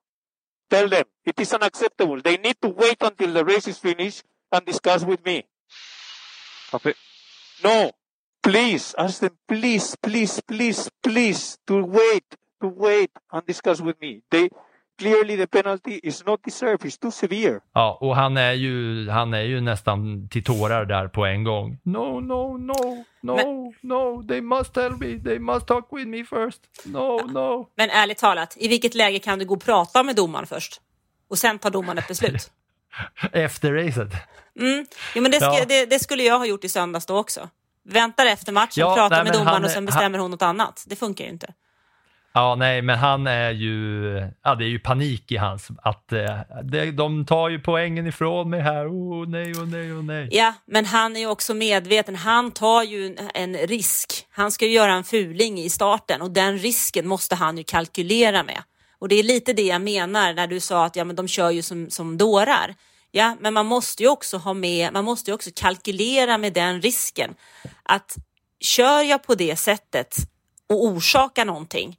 Tell them it is unacceptable. They need to wait until the race is finished and discuss with me. Copy. No, please ask them, please, please, please, please, to wait, to wait and discuss with me. They clearly the penalty is not deserved. It's too severe. Ja, och han är ju, han är ju nästan till tårar där på en gång. No, no, no, no, no, they must tell me, they must talk with me first. No, no. Men ärligt talat, i vilket läge kan du gå och prata med domaren först? Och sen tar domaren ett beslut? Efter racet. Mm. Jo, men det, ska, Ja. det, det skulle jag ha gjort i söndags då också. Väntar efter matchen, Ja, pratar nej, med men domaren han- och sen han- bestämmer hon något annat. Det funkar ju inte. Ja, nej, men han är ju, ja det är ju panik i hans, att eh, det, de tar ju poängen ifrån mig här, oh, oh nej, oh nej, oh nej. Ja, men han är ju också medveten. Han tar ju en, en risk. Han ska ju göra en fuling i starten och den risken måste han ju kalkylera med. Och det är lite det jag menar när du sa att ja, men de kör ju som, som dårar. Ja, men man måste ju också ha med, man måste ju också kalkylera med den risken. Att kör jag på det sättet och orsakar någonting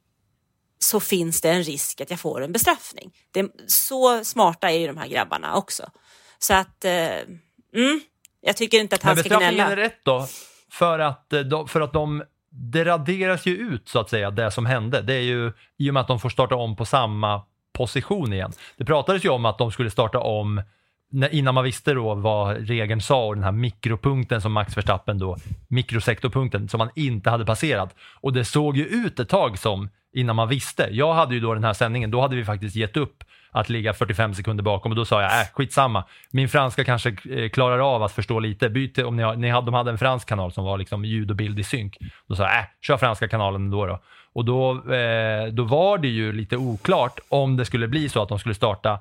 så finns det en risk att jag får en bestraffning. Det, så smarta är ju de här grabbarna också. Så att, eh, mm, jag tycker inte att han Men ska bestraffningen gnälla. är rätt då, för att, eh, för att de, det raderas ju ut så att säga, det som hände. Det är ju i och med att de får starta om på samma position igen. Det pratades ju om att de skulle starta om innan man visste då vad regeln sa och den här mikropunkten som Max Verstappen då, mikrosektorpunkten som man inte hade passerat. Och det såg ju ut ett tag som innan man visste. Jag hade ju då den här sändningen, då hade vi faktiskt gett upp att ligga 45 sekunder bakom och då sa jag, äh, skitsamma. Min franska kanske eh, klarar av att förstå lite. Byt om ni, har, ni hade, de hade en fransk kanal som var liksom ljud och bild i synk. Då sa jag, äh, kör franska kanalen då då. Och då, eh, då var det ju lite oklart om det skulle bli så att de skulle starta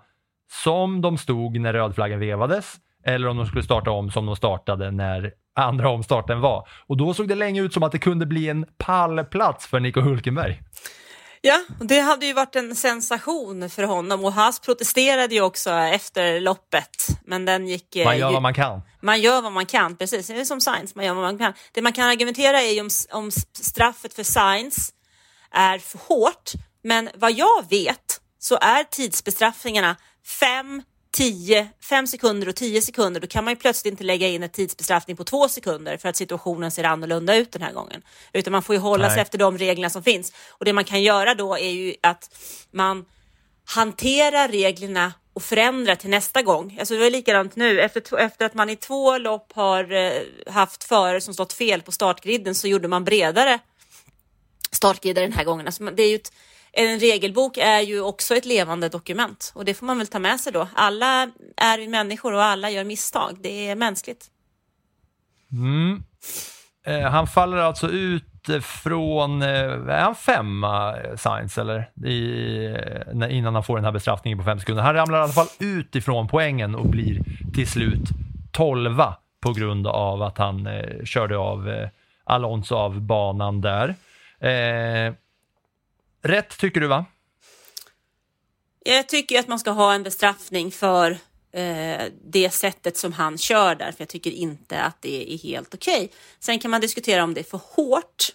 som de stod när rödflaggen vevades eller om de skulle starta om som de startade när andra omstarten var. Och då såg det länge ut som att det kunde bli en pallplats för Nico Hulkenberg. Ja, det hade ju varit en sensation för honom och Haas protesterade ju också efter loppet. Men den gick... eh, Man gör ju- vad man kan. Man gör vad man kan, precis. Det är som Science, man gör vad man kan. Det man kan argumentera är ju om, om straffet för Science är för hårt. Men vad jag vet så är tidsbestraffningarna 5, 10, 5 sekunder och 10 sekunder. Då kan man ju plötsligt inte lägga in en tidsbestraffning på 2 sekunder för att situationen ser annorlunda ut den här gången. Utan man får ju hålla sig Nej. efter de reglerna som finns. Och det man kan göra då är ju att man hantera reglerna och förändra till nästa gång. Alltså det var likadant nu. Efter, efter att man i två lopp har eh, haft förare som stått fel på startgriden så gjorde man bredare startgrider den här gången. Alltså det är ju ett, en regelbok är ju också ett levande dokument och det får man väl ta med sig då. Alla är vi människor och alla gör misstag. Det är mänskligt. Mm. Eh, han faller alltså ut från, eh, är han femma eh, Science? Eller? I, eh, när, innan han får den här bestraffningen på fem sekunder. Han ramlar i alla fall ut ifrån poängen och blir till slut tolva på grund av att han eh, körde av eh, Alonso av banan där. Eh, rätt tycker du va? Jag tycker att man ska ha en bestraffning för eh, det sättet som han kör där, för jag tycker inte att det är helt okej. Sen kan man diskutera om det är för hårt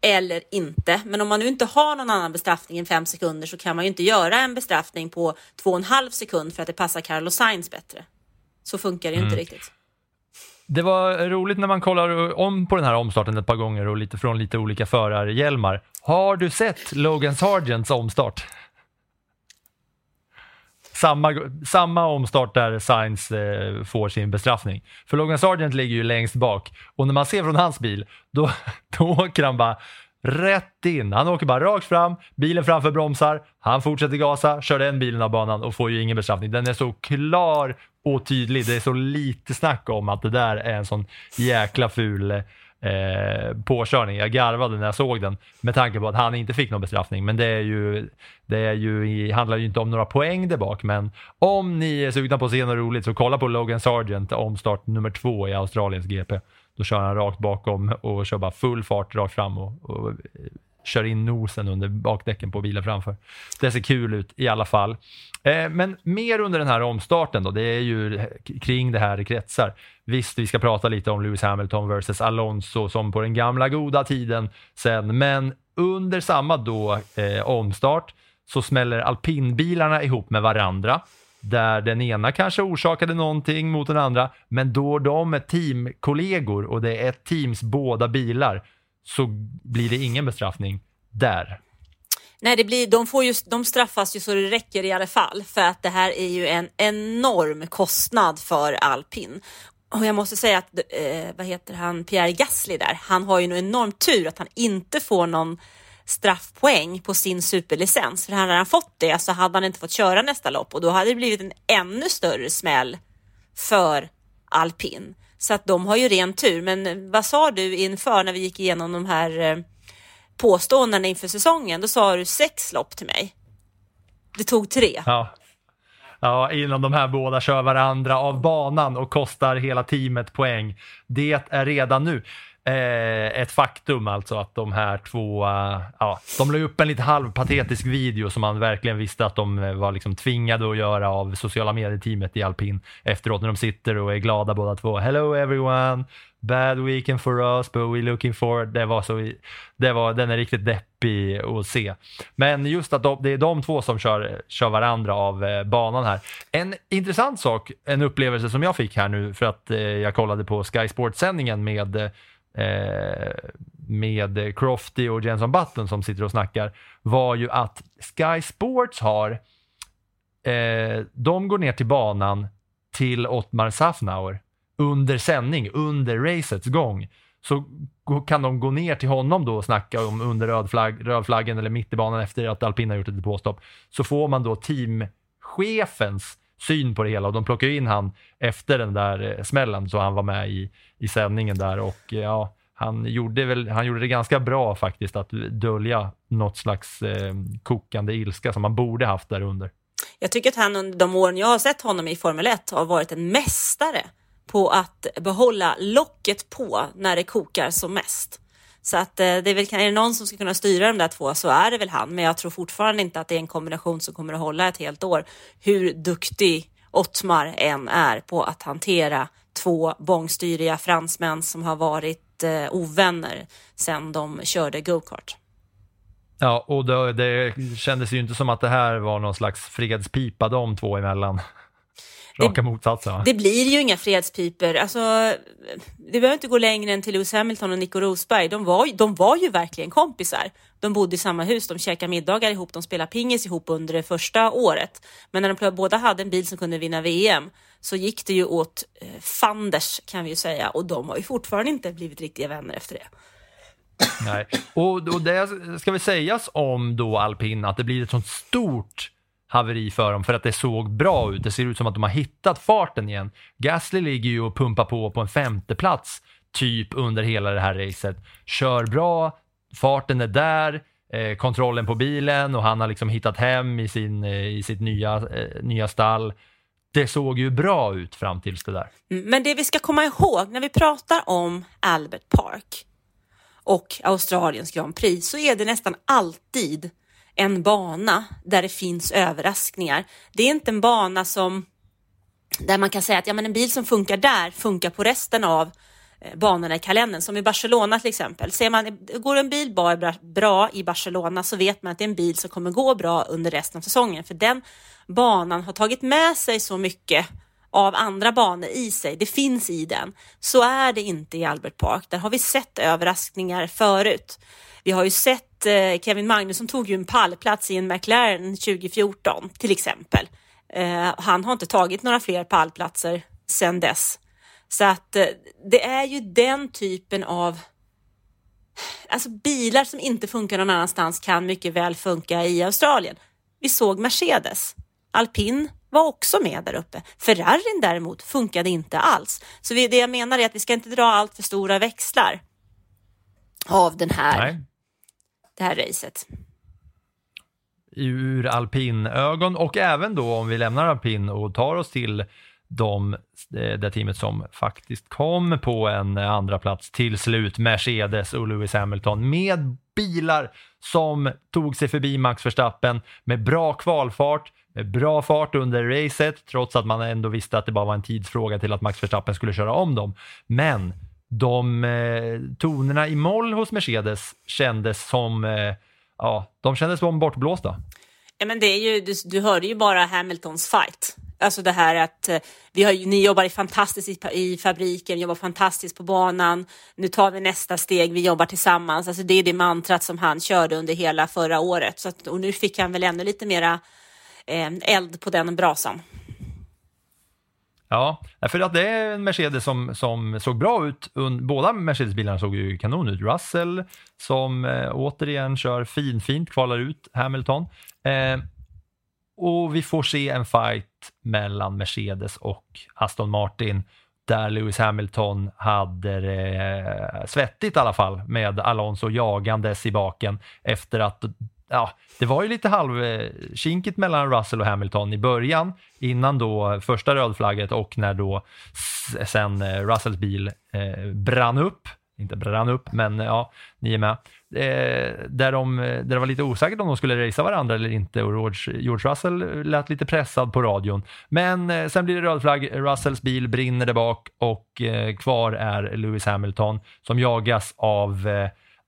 eller inte. Men om man nu inte har någon annan bestraffning än fem sekunder så kan man ju inte göra en bestraffning på två och en halv sekund för att det passar Carlos Sainz bättre. Så funkar det ju inte Mm. riktigt. Det var roligt när man kollar om på den här omstarten ett par gånger och lite från lite olika förarhjälmar. Har du sett Logan Sargents omstart? Samma, samma omstart där Sainz eh, får sin bestraffning. För Logan Sargent ligger ju längst bak och när man ser från hans bil, då, då åker han bara rätt in. Han åker bara rakt fram, bilen framför bromsar, han fortsätter gasa, kör den bilen av banan och får ju ingen bestraffning. Den är så klar och tydlig. Det är så lite snack om att det där är en sån jäkla ful eh, påkörning. Jag garvade när jag såg den med tanke på att han inte fick någon bestraffning. Men det, är ju, det är ju, handlar ju inte om några poäng där bak. Men om ni är sugna på att se något roligt så kolla på Logan Sargent omstart nummer två i Australiens GP. Då kör han rakt bakom och kör bara full fart rakt fram och, och kör in nosen under bakdäcken på bilen framför. Det ser kul ut i alla fall. Eh, men mer under den här omstarten då, det är ju kring det här det kretsar. Visst, vi ska prata lite om Lewis Hamilton versus Alonso som på den gamla goda tiden sen, men under samma då eh, omstart så smäller alpinbilarna ihop med varandra där den ena kanske orsakade någonting mot den andra, men då de är teamkollegor och det är ett teams båda bilar så blir det ingen bestraffning där. Nej, det blir, de, får just, de straffas ju så det räcker i alla fall för att det här är ju en enorm kostnad för alpin. Och jag måste säga att, eh, vad heter han, Pierre Gasly där, han har ju en enorm tur att han inte får någon straffpoäng på sin superlicens. För hade han fått det så hade han inte fått köra nästa lopp och då hade det blivit en ännu större smäll för alpin. Så att de har ju ren tur. Men vad sa du inför när vi gick igenom de här eh, påståendena inför säsongen? Då sa du sex lopp till mig. Det tog tre. Ja. Ja, innan de här båda kör varandra av banan och kostar hela teamet poäng. Det är redan nu eh, ett faktum alltså att de här två, eh, ja, de la upp en lite halvpatetisk video som man verkligen visste att de eh, var liksom tvingade att göra av sociala medier-teamet i alpin efteråt när de sitter och är glada båda två. Hello everyone! Bad weekend for us, but we're looking forward. Det var så, det var, den är riktigt deppig att se. Men just att de, det är de två som kör, kör varandra av eh, banan här. En intressant sak, en upplevelse som jag fick här nu för att eh, jag kollade på Sky Sports-sändningen med eh, Eh, med Crofty och Jenson Button som sitter och snackar var ju att Sky Sports har eh, de går ner till banan till Ottmar Safnauer under sändning, under racets gång. Så kan de gå ner till honom då och snacka om under röd, flagg, röd flaggen eller mitt i banan efter att alpin har gjort ett påstopp. Så får man då teamchefens syn på det hela och de plockar in han efter den där eh, smällen så han var med i, i sändningen där och eh, ja, han gjorde, väl, han gjorde det ganska bra faktiskt att dölja något slags eh, kokande ilska som man borde haft där under. Jag tycker att han under de åren jag har sett honom i Formel 1 har varit en mästare på att behålla locket på när det kokar som mest. Så att eh, det är väl, är det någon som ska kunna styra de där två så är det väl han. Men jag tror fortfarande inte att det är en kombination som kommer att hålla ett helt år. Hur duktig Ottmar än är på att hantera två bångstyriga fransmän som har varit eh, ovänner sedan de körde go-kart. Ja, och det, det kändes ju inte som att det här var någon slags fredspipa de två emellan. Raka motsatsen. Det blir ju inga fredspiper. Alltså, det behöver inte gå längre än till Lewis Hamilton och Nico Rosberg. De var, de var ju verkligen kompisar. De bodde i samma hus, de käkade middagar ihop, de spelade pingis ihop under det första året. Men när de båda hade en bil som kunde vinna VM så gick det ju åt eh, fanders kan vi ju säga och de har ju fortfarande inte blivit riktiga vänner efter det. Nej, och, och det ska väl sägas om då alpin att det blir ett sånt stort haveri för dem för att det såg bra ut. Det ser ut som att de har hittat farten igen. Gasly ligger ju och pumpar på på en femte plats typ under hela det här racet. Kör bra, farten är där, eh, kontrollen på bilen och han har liksom hittat hem i, sin, eh, i sitt nya, eh, nya stall. Det såg ju bra ut fram tills det där. Mm, men det vi ska komma ihåg när vi pratar om Albert Park och Australiens Grand Prix så är det nästan alltid en bana där det finns överraskningar. Det är inte en bana som där man kan säga att ja, men en bil som funkar där funkar på resten av eh, banorna i kalendern, som i Barcelona till exempel. Ser man, går en bil bra i Barcelona så vet man att det är en bil som kommer gå bra under resten av säsongen, för den banan har tagit med sig så mycket av andra banor i sig. Det finns i den. Så är det inte i Albert Park. Där har vi sett överraskningar förut. Vi har ju sett eh, Kevin Magnusson tog ju en pallplats i en McLaren 2014 till exempel. Eh, han har inte tagit några fler pallplatser sedan dess. Så att eh, det är ju den typen av Alltså bilar som inte funkar någon annanstans kan mycket väl funka i Australien. Vi såg Mercedes. Alpin var också med där uppe. Ferrarin däremot funkade inte alls. Så vi, det jag menar är att vi ska inte dra allt för stora växlar av den här, Nej det här racet. ur alpinögon och även då om vi lämnar alpin och tar oss till de, eh, det teamet som faktiskt kom på en eh, andra plats till slut, Mercedes och Lewis Hamilton med bilar som tog sig förbi Max Verstappen med bra kvalfart, med bra fart under racet trots att man ändå visste att det bara var en tidsfråga till att Max Verstappen skulle köra om dem. Men de eh, tonerna i moll hos Mercedes kändes som, eh, ja, de kändes som bortblåsta. Ja, men det är ju, du, du hörde ju bara Hamiltons fight. Alltså det här att eh, vi har, ni jobbar fantastiskt i, i fabriken, jobbar fantastiskt på banan. Nu tar vi nästa steg, vi jobbar tillsammans. Alltså det är det mantrat som han körde under hela förra året. Så att, och nu fick han väl ännu lite mera eh, eld på den brasan. Ja, för att det är en Mercedes som, som såg bra ut. Båda Mercedes-bilarna såg ju kanon ut. Russell som eh, återigen kör finfint, kvalar ut Hamilton. Eh, och vi får se en fight mellan Mercedes och Aston Martin där Lewis Hamilton hade det eh, svettigt i alla fall med Alonso jagandes i baken efter att Ja, det var ju lite halvkinkigt eh, mellan Russell och Hamilton i början innan då första rödflagget och när då sen eh, Russells bil eh, brann upp. Inte brann upp, men eh, ja, ni är med. Eh, där, de, där det var lite osäkert om de skulle racea varandra eller inte och George, George Russell lät lite pressad på radion. Men eh, sen blir det rödflagg, Russells bil brinner där bak och kvar är Lewis Hamilton som jagas av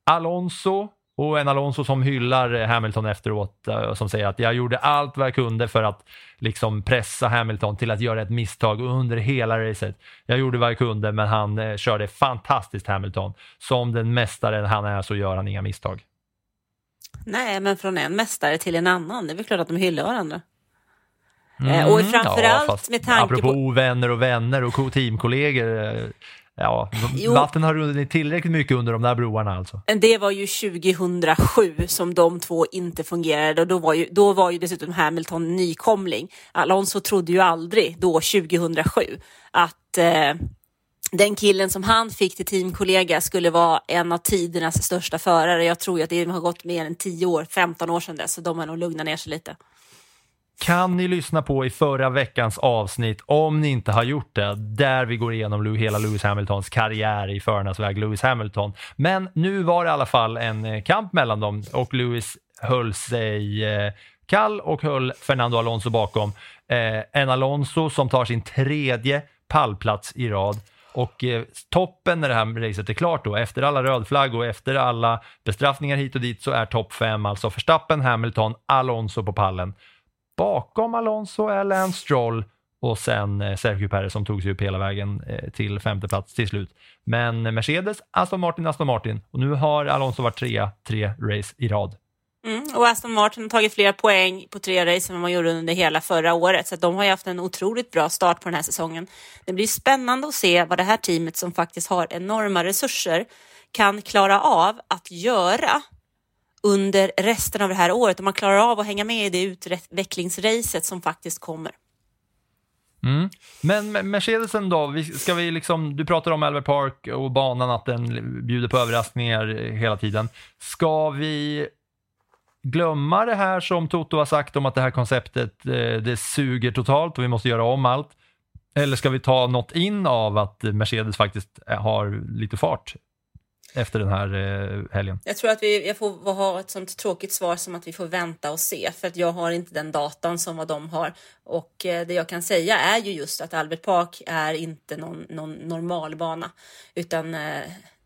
Alonso och en Alonso som hyllar Hamilton efteråt eh, och som säger att jag gjorde allt vad jag kunde för att liksom pressa Hamilton till att göra ett misstag under hela racet. Jag gjorde vad jag kunde men han eh, körde fantastiskt Hamilton. Som den mästaren han är så gör han inga misstag. Nej, men från en mästare till en annan. Det är väl klart att de hyllar varandra. Eh, och framförallt fast med tanke apropå på... ovänner och vänner och ko- teamkollegor. Ja, Jo. vatten har runnit tillräckligt mycket under de där broarna alltså. Det var ju 2007 som de två inte fungerade och då var ju, då var ju dessutom Hamilton nykomling. Alonso trodde ju aldrig då 2007 att eh, den killen som han fick till teamkollega skulle vara en av tidernas största förare. Jag tror ju att det har gått mer än 10 år, 15 år sedan dess, så de har nog lugnat ner sig lite kan ni lyssna på i förra veckans avsnitt om ni inte har gjort det, där vi går igenom hela Lewis Hamiltons karriär i förarnas väg, Lewis Hamilton. Men nu var det i alla fall en eh, kamp mellan dem och Lewis höll sig eh, kall och höll Fernando Alonso bakom. Eh, en Alonso som tar sin tredje pallplats i rad. Och eh, toppen när det här racet är klart då, efter alla rödflagg och efter alla bestraffningar hit och dit så är topp fem alltså Verstappen, Hamilton, Alonso på pallen. Bakom Alonso är Lance Stroll och sen eh, Sergio Perez som tog sig upp hela vägen eh, till femte plats till slut. Men Mercedes, Aston Martin, Aston Martin och nu har Alonso varit trea, tre race i rad. Mm, och Aston Martin har tagit fler poäng på tre race än vad man gjorde under hela förra året. Så att de har ju haft en otroligt bra start på den här säsongen. Det blir spännande att se vad det här teamet som faktiskt har enorma resurser kan klara av att göra under resten av det här året. Om man klarar av att hänga med i det utvecklingsracet som faktiskt kommer. Mm. Men Mercedesen då, ska vi liksom, du pratar om Albert Park och banan att den bjuder på överraskningar hela tiden. Ska vi glömma det här som Toto har sagt om att det här konceptet eh, det suger totalt och vi måste göra om allt? Eller ska vi ta något in av att Mercedes faktiskt eh, har lite fart efter den här eh, helgen? Jag tror att vi, jag får ha ett sånt tråkigt svar som att vi får vänta och se för att jag har inte den datan som vad de har. Och eh, det jag kan säga är ju just att Albert Park är inte någon, någon normal bana utan eh,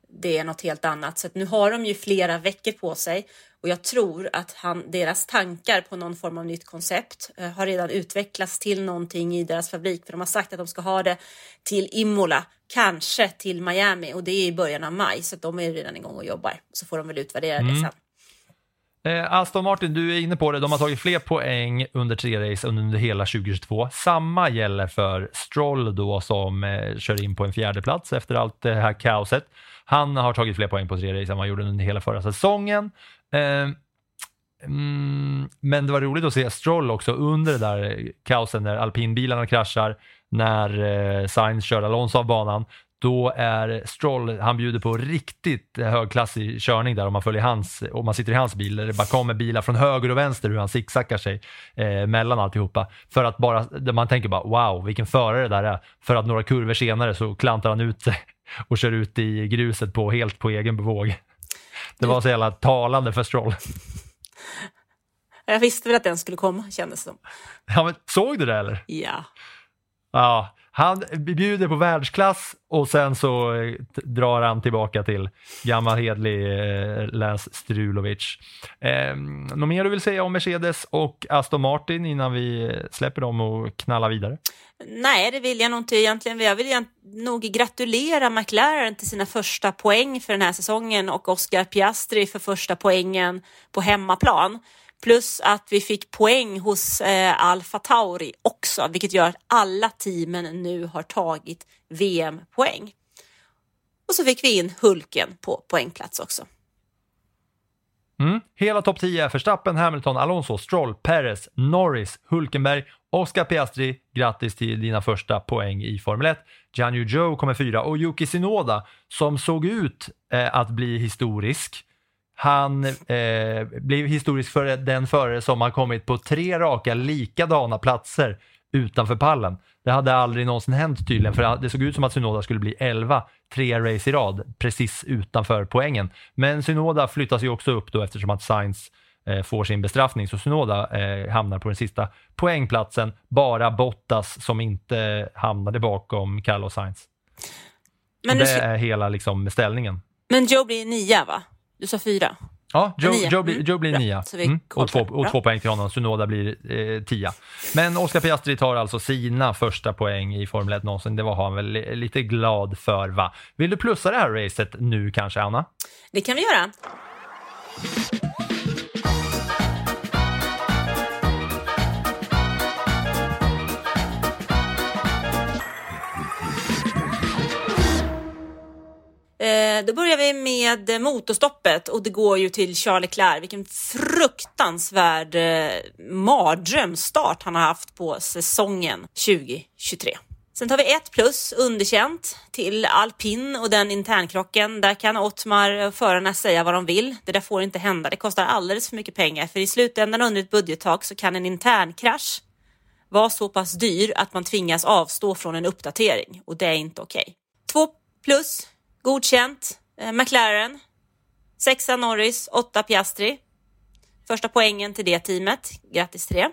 det är något helt annat. Så att nu har de ju flera veckor på sig och jag tror att han, deras tankar på någon form av nytt koncept eh, har redan utvecklats till någonting i deras fabrik. För de har sagt att de ska ha det till Imola, kanske till Miami och det är i början av maj så att de är redan igång och jobbar. Så får de väl utvärdera det Mm. sen. Eh, Aston Martin, du är inne på det, de har tagit fler poäng under tre race under hela 2022. Samma gäller för Stroll då som eh, kör in på en fjärde plats efter allt det här kaoset. Han har tagit fler poäng på tre race än vad han gjorde under hela förra säsongen. Ehm, mm, men det var roligt att se Stroll också under det där kaosen när alpinbilarna kraschar, när eh, Sainz kör Alonso av banan då är Stroll, han bjuder på riktigt högklassig körning där om man följer hans, om man sitter i hans bil, där det bara kommer bilar från höger och vänster hur han zigzaggar sig eh, mellan alltihopa. För att bara, man tänker bara wow, vilken förare det där är. För att några kurvor senare så klantar han ut sig och kör ut i gruset på, helt på egen bevåg. Det var så jävla talande för Stroll. Jag visste väl att den skulle komma kändes det som. Ja, men såg du det eller? Ja. Ja, han bjuder på världsklass och sen så eh, drar han tillbaka till gammal hedlig eh, Lance Strulovic. Eh, något mer du vill säga om Mercedes och Aston Martin innan vi eh, släpper dem och knallar vidare? Nej, det vill jag nog inte egentligen. Jag vill nog gratulera McLaren till sina första poäng för den här säsongen och Oscar Piastri för första poängen på hemmaplan. Plus att vi fick poäng hos eh, Alfa Tauri också, vilket gör att alla teamen nu har tagit VM-poäng. Och så fick vi in Hulken på poängplats också. Mm. Hela topp 10 är Verstappen, Hamilton, Alonso, Stroll, Perez, Norris, Hulkenberg, Oscar Piastri. Grattis till dina första poäng i Formel 1. Janju Joe kommer fyra och Yuki Sinoda som såg ut eh, att bli historisk han eh, blev historisk för den förare som har kommit på tre raka likadana platser utanför pallen. Det hade aldrig någonsin hänt tydligen, för det såg ut som att Synoda skulle bli 11 tre race i rad precis utanför poängen. Men Synoda flyttas ju också upp då eftersom att Sainz eh, får sin bestraffning, så Synoda eh, hamnar på den sista poängplatsen. Bara Bottas som inte hamnade bakom Carlos Sainz. Men det är hela liksom, ställningen. Men Joe blir nia va? Du sa fyra? Ja, Joe, Joe, blir, Joe blir nia. Mm. Och, två, och två poäng till honom. Sunoda blir eh, tia. Men Oscar Piastri tar alltså sina första poäng i Formel 1 någonsin. Det var han väl lite glad för, va? Vill du plussa det här racet nu kanske, Anna? Det kan vi göra. Eh, då börjar vi med motorstoppet och det går ju till Charles Leclerc. Vilken fruktansvärd eh, mardrömsstart han har haft på säsongen 2023. Sen tar vi ett plus, underkänt, till alpin och den internkrocken. Där kan Ottmar och förarna säga vad de vill. Det där får inte hända. Det kostar alldeles för mycket pengar. För i slutändan under ett budgettak så kan en internkrasch vara så pass dyr att man tvingas avstå från en uppdatering och det är inte okej. Okay. Två plus, Godkänt. Eh, McLaren. Sexa Norris, åtta Piastri. Första poängen till det teamet. Grattis till det.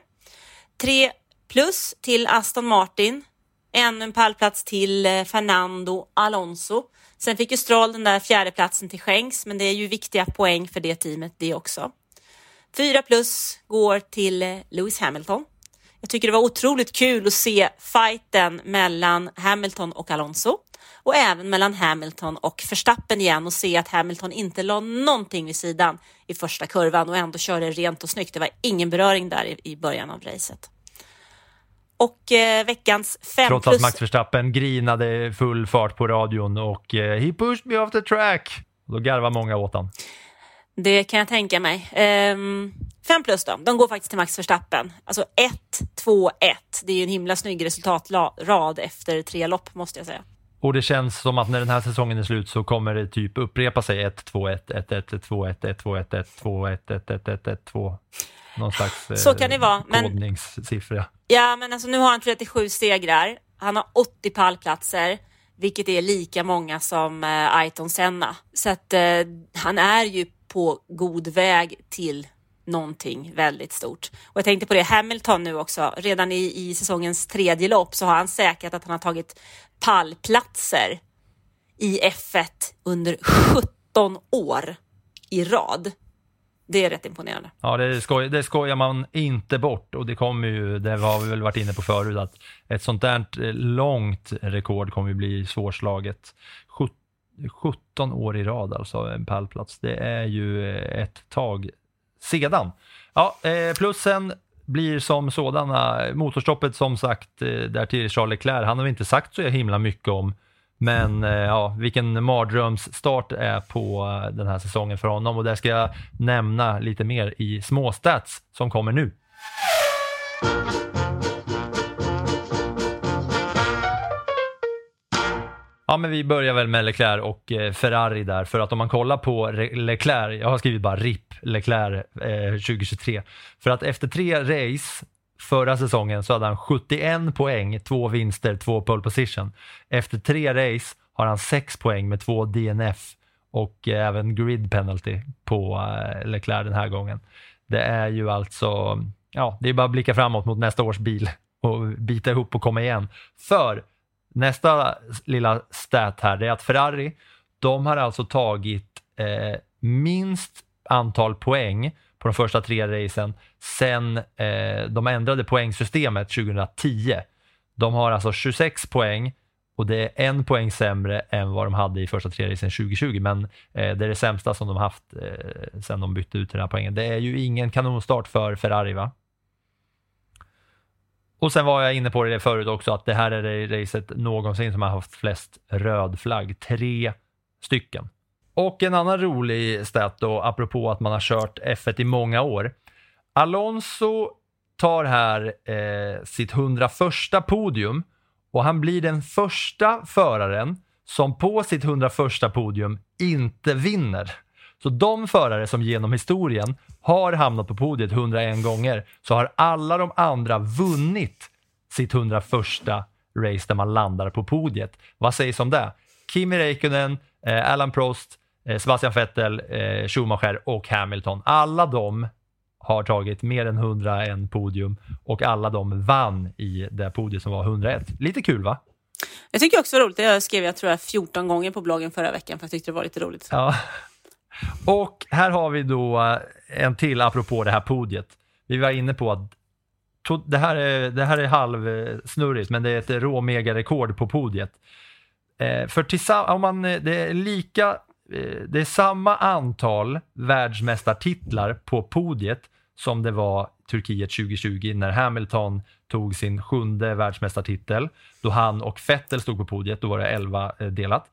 Tre plus till Aston Martin. Ännu en pallplats till eh, Fernando Alonso. Sen fick ju Stroll den där fjärdeplatsen till skänks, men det är ju viktiga poäng för det teamet det också. Fyra plus går till eh, Lewis Hamilton. Jag tycker det var otroligt kul att se fighten mellan Hamilton och Alonso och även mellan Hamilton och Verstappen igen och se att Hamilton inte la någonting vid sidan i första kurvan och ändå körde rent och snyggt. Det var ingen beröring där i, början av racet. Och eh, veckans fem Trots plus... att Max Verstappen grinade full fart på radion och eh, “He pushed me off the track”. Då garvar många åt han. Det kan jag tänka mig. Um, fem plus då, de går faktiskt till Max Verstappen. Alltså 1, 2, 1. Det är ju en himla snygg resultatrad efter tre lopp måste jag säga. Och det känns som att när den här säsongen är slut så kommer det typ upprepa sig 1, 2, 1, 1, 1, 1, 2, 1, 1, 2, 1, 1, 2, 1, 1, 1, 1, 1, 2. Någon slags så kan det vara, men, kodningssiffra. Ja, men alltså nu har han 37 segrar. Han har 80 pallplatser, vilket är lika många som eh, Aiton Senna. Så att eh, han är ju på god väg till någonting väldigt stort. Och jag tänkte på det, Hamilton nu också, redan i, i säsongens tredje lopp så har han säkrat att han har tagit pallplatser i F1 under 17 år i rad. Det är rätt imponerande. Ja, det, skoj, det skojar man inte bort och det kommer ju, det har vi väl varit inne på förut, att ett sånt där eh, långt rekord kommer ju bli svårslaget. 17 år i rad alltså, en pallplats. Det är ju eh, ett tag sedan. Ja, eh, plussen blir som sådana. Eh, motorstoppet som sagt eh, där till Charles Leclerc, han har vi inte sagt så himla mycket om. Men eh, ja, vilken mardrömsstart är på eh, den här säsongen för honom och där ska jag nämna lite mer i småstats som kommer nu. Ja, men vi börjar väl med Leclerc och eh, Ferrari där, för att om man kollar på Re- Leclerc, jag har skrivit bara RIP Leclerc eh, 2023, för att efter tre race förra säsongen så hade han 71 poäng, två vinster, två pole position. Efter tre race har han 6 poäng med två DNF och eh, även grid penalty på eh, Leclerc den här gången. Det är ju alltså, ja, det är bara att blicka framåt mot nästa års bil och bita ihop och komma igen. För Nästa lilla stat här det är att Ferrari, de har alltså tagit eh, minst antal poäng på de första tre racen sen eh, de ändrade poängsystemet 2010. De har alltså 26 poäng och det är en poäng sämre än vad de hade i första tre racen 2020, men eh, det är det sämsta som de haft eh, sen de bytte ut den här poängen. Det är ju ingen kanonstart för Ferrari va? Och sen var jag inne på det förut också att det här är det racet någonsin som har haft flest röd flagg. Tre stycken. Och en annan rolig stat då, apropå att man har kört F1 i många år. Alonso tar här eh, sitt 101 podium och han blir den första föraren som på sitt 101 podium inte vinner. Så de förare som genom historien har hamnat på podiet 101 gånger så har alla de andra vunnit sitt 101 race där man landar på podiet. Vad sägs om det? Kimi Räikkönen, eh, Alan Prost, eh, Sebastian Vettel, eh, Schumacher och Hamilton. Alla de har tagit mer än 101 podium och alla de vann i det podiet som var 101. Lite kul va? Jag tycker också det var roligt. Jag skrev jag tror jag 14 gånger på bloggen förra veckan för jag tyckte det var lite roligt. Ja. Och här har vi då eh, en till apropå det här podiet. Vi var inne på att det här är, det här är halvsnurrigt, men det är ett råmega-rekord på podiet. Eh, för tillsammans, om man, eh, det är lika, det är samma antal världsmästartitlar på podiet som det var Turkiet 2020 när Hamilton tog sin sjunde världsmästartitel. Då han och Vettel stod på podiet, då var det 11 eh, delat.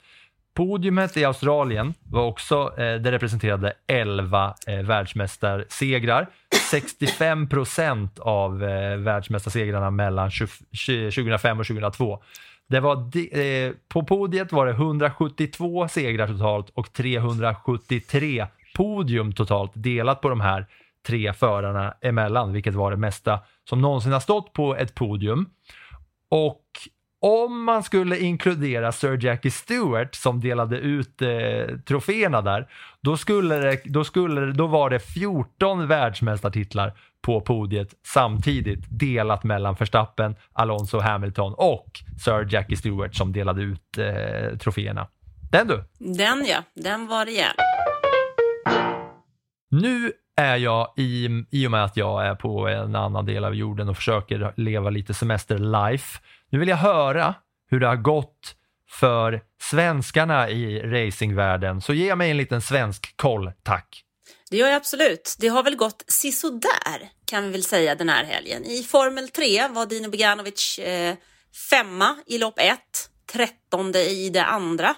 Podiumet i Australien var också, eh, det representerade 11 eh, världsmästarsegrar. 65 procent av eh, världsmästarsegrarna mellan 20, 2005 och 2002. Det var de, eh, på podiet var det 172 segrar totalt och 373 podium totalt delat på de här tre förarna emellan, vilket var det mesta som någonsin har stått på ett podium. Och om man skulle inkludera Sir Jackie Stewart som delade ut eh, troféerna där, då, skulle det, då, skulle, det- då var det 14 världsmästartitlar på podiet samtidigt delat mellan Verstappen, Alonso, Hamilton och Sir Jackie Stewart som delade ut eh, troféerna. Den du! Den ja, den var rejäl. Nu är jag, i, i och med att jag är på en annan del av jorden och försöker leva lite semester-life, nu vill jag höra hur det har gått för svenskarna i racingvärlden. Så ge mig en liten svensk koll, tack. Det gör jag absolut. Det har väl gått sisådär kan vi väl säga den här helgen. I Formel 3 var Dino Beganovic eh, femma i lopp ett, trettonde i det andra.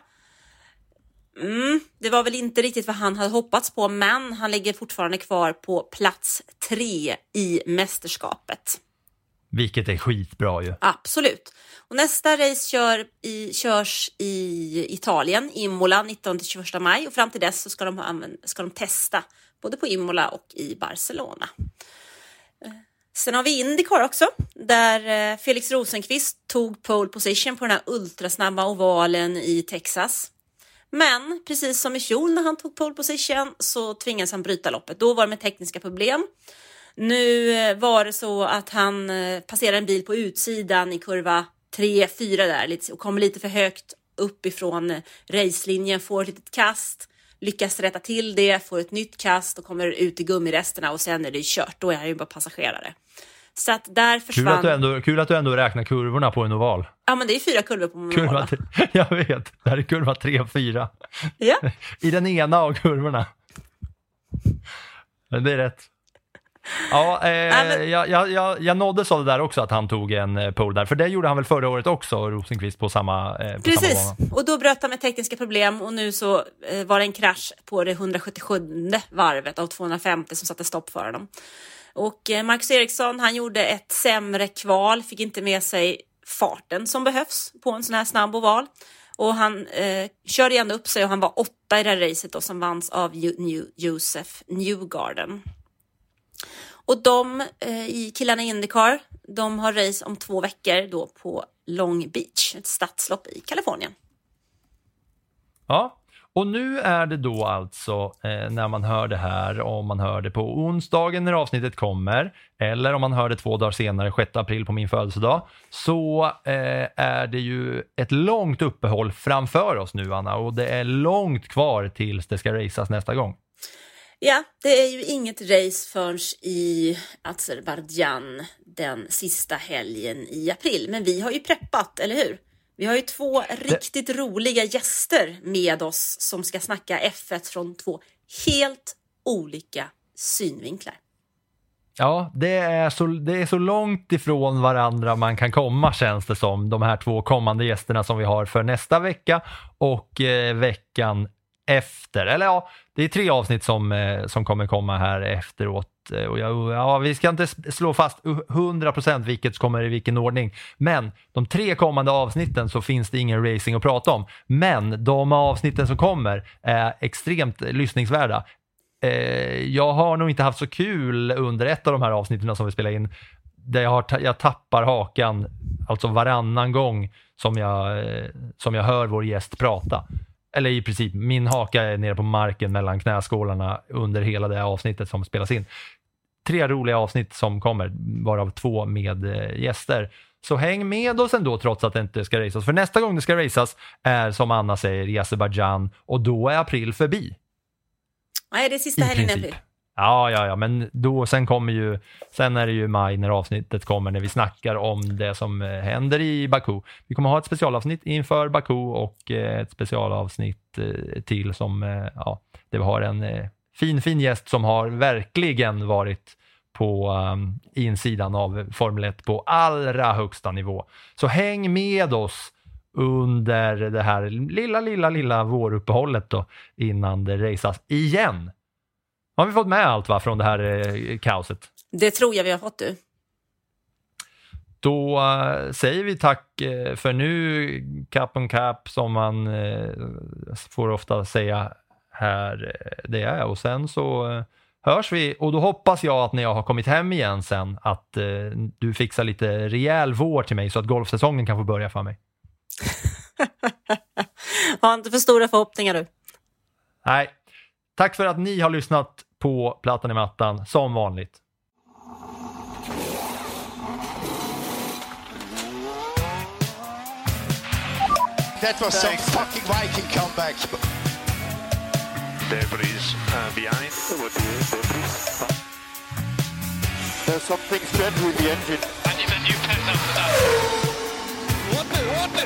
Mm, det var väl inte riktigt vad han hade hoppats på, men han ligger fortfarande kvar på plats tre i mästerskapet. Vilket är skitbra ju. Absolut. Och nästa race kör i, körs i Italien, Imola, 19-21 maj och fram till dess så ska de, använd, ska de testa både på Imola och i Barcelona. Eh, sen har vi Indycar också, där eh, Felix Rosenqvist tog pole position på den här ultrasnabba ovalen i Texas. Men precis som i fjol när han tog pole position så tvingades han bryta loppet. Då var det med tekniska problem. Nu eh, var det så att han eh, passerade en bil på utsidan i kurva 3-4 där lite- och kom lite för högt uppifrån eh, racelinjen, får ett litet kast, lyckas rätta till det, får ett nytt kast och kommer ut i gummiresterna och sen är det kört. Då är han ju bara passagerare. Så att där Kul försvann... att, du ändå, kul att du ändå räknar kurvorna på en oval. Ja, men det är fyra kurvor på en Kurva oval. tre, jag vet, det här är kurva 3 och 4. Ja. I den ena av kurvorna. Det är rätt. Ja, eh, jag, jag, jag, nåddes av det där också att han tog en eh, pole där, för det gjorde han väl förra året också, Rosenqvist, på samma, eh, på Precis, samma bana. och då bröt han med tekniska problem och nu så eh, var det en krasch på det 177 varvet av 250 som satte stopp för honom. Och eh, Marcus Eriksson, han gjorde ett sämre kval, fick inte med sig farten som behövs på en sån här snabb oval. Och han eh, körde ändå upp sig och han var åtta i det här racet då, som vanns av Joseph Newgarden. Och de eh, i killarna i Indycar, de har race om två veckor då på Long Beach, ett stadslopp i Kalifornien. Ja, och nu är det då alltså eh, när man hör det här, om man hör det på onsdagen när avsnittet kommer, eller om man hör det två dagar senare, 6 april på min födelsedag, så eh, är det ju ett långt uppehåll framför oss nu, Anna, och det är långt kvar tills det ska racas nästa gång. Ja, det är ju inget race förrän i Azerbajdzjan den sista helgen i april. Men vi har ju preppat, eller hur? Vi har ju två riktigt roliga gäster med oss som ska snacka F1 från två helt olika synvinklar. Ja, det är, så, det är så långt ifrån varandra man kan komma känns det som, de här två kommande gästerna som vi har för nästa vecka och eh, veckan efter. Eller ja, det är tre avsnitt som, eh, som kommer komma här efteråt. Eh, och jag, ja, vi ska inte slå fast 100% vilket som kommer i vilken ordning. Men de tre kommande avsnitten så finns det ingen racing att prata om. Men de avsnitten som kommer är extremt lyssningsvärda. Eh, jag har nog inte haft så kul under ett av de här avsnitten som vi spelar in. Där jag, har, jag tappar hakan alltså varannan gång som jag, som jag hör vår gäst prata. Eller i princip, min haka är nere på marken mellan knäskålarna under hela det här avsnittet som spelas in. Tre roliga avsnitt som kommer, varav två med eh, gäster. Så häng med oss ändå trots att det inte ska racas. För nästa gång det ska racas är som Anna säger i Azerbaijan och då är april förbi. Nej, det är sista helgen i april. Ja, ja, ja, men då, sen kommer ju, sen är det ju maj när avsnittet kommer när vi snackar om det som eh, händer i Baku. Vi kommer ha ett specialavsnitt inför Baku och eh, ett specialavsnitt eh, till som, ja, där vi har en fin, fin gäst som har verkligen varit på um, insidan av Formel 1 på allra högsta nivå. Så häng med oss under det här lilla, lilla, lilla våruppehållet då innan det raceas igen. Har vi fått med allt va, från det här eh, kaoset? Det tror jag vi har fått du. Då eh, säger vi tack eh, för nu, cap on cap, som man eh, får ofta säga här. eh, Det är och sen så eh, hörs vi och då hoppas jag att när jag har kommit hem igen sen att eh, du fixar lite rejäl vår till mig så att golfsäsongen kan få börja för mig. Har inte för stora förhoppningar du. Nej, tack för att ni har lyssnat på Plattan i mattan som vanligt. That was some fucking Viking comeback. Debris uh, behind. There's something strange with the engine. I need a new pet after that. What the, what the?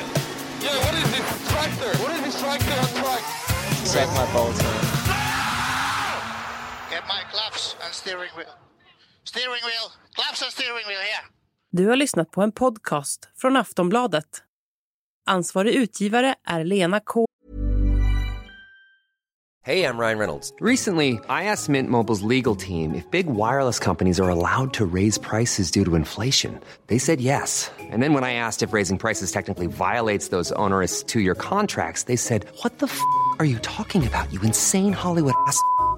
Yeah, what is this tractor? What is this tractor on track? Save my man. My gloves and steering wheel. Steering wheel. Gloves and steering wheel here. Du har lyssnat på en podcast från Aftonbladet. Ansvarig utgivare är Lena K. Hey, I'm Ryan Reynolds. Recently, I asked Mint Mobile's legal team if big wireless companies are allowed to raise prices due to inflation. They said yes. And then when I asked if raising prices technically violates those onerous two year contracts, they said, What the f are you talking about, you insane Hollywood ass?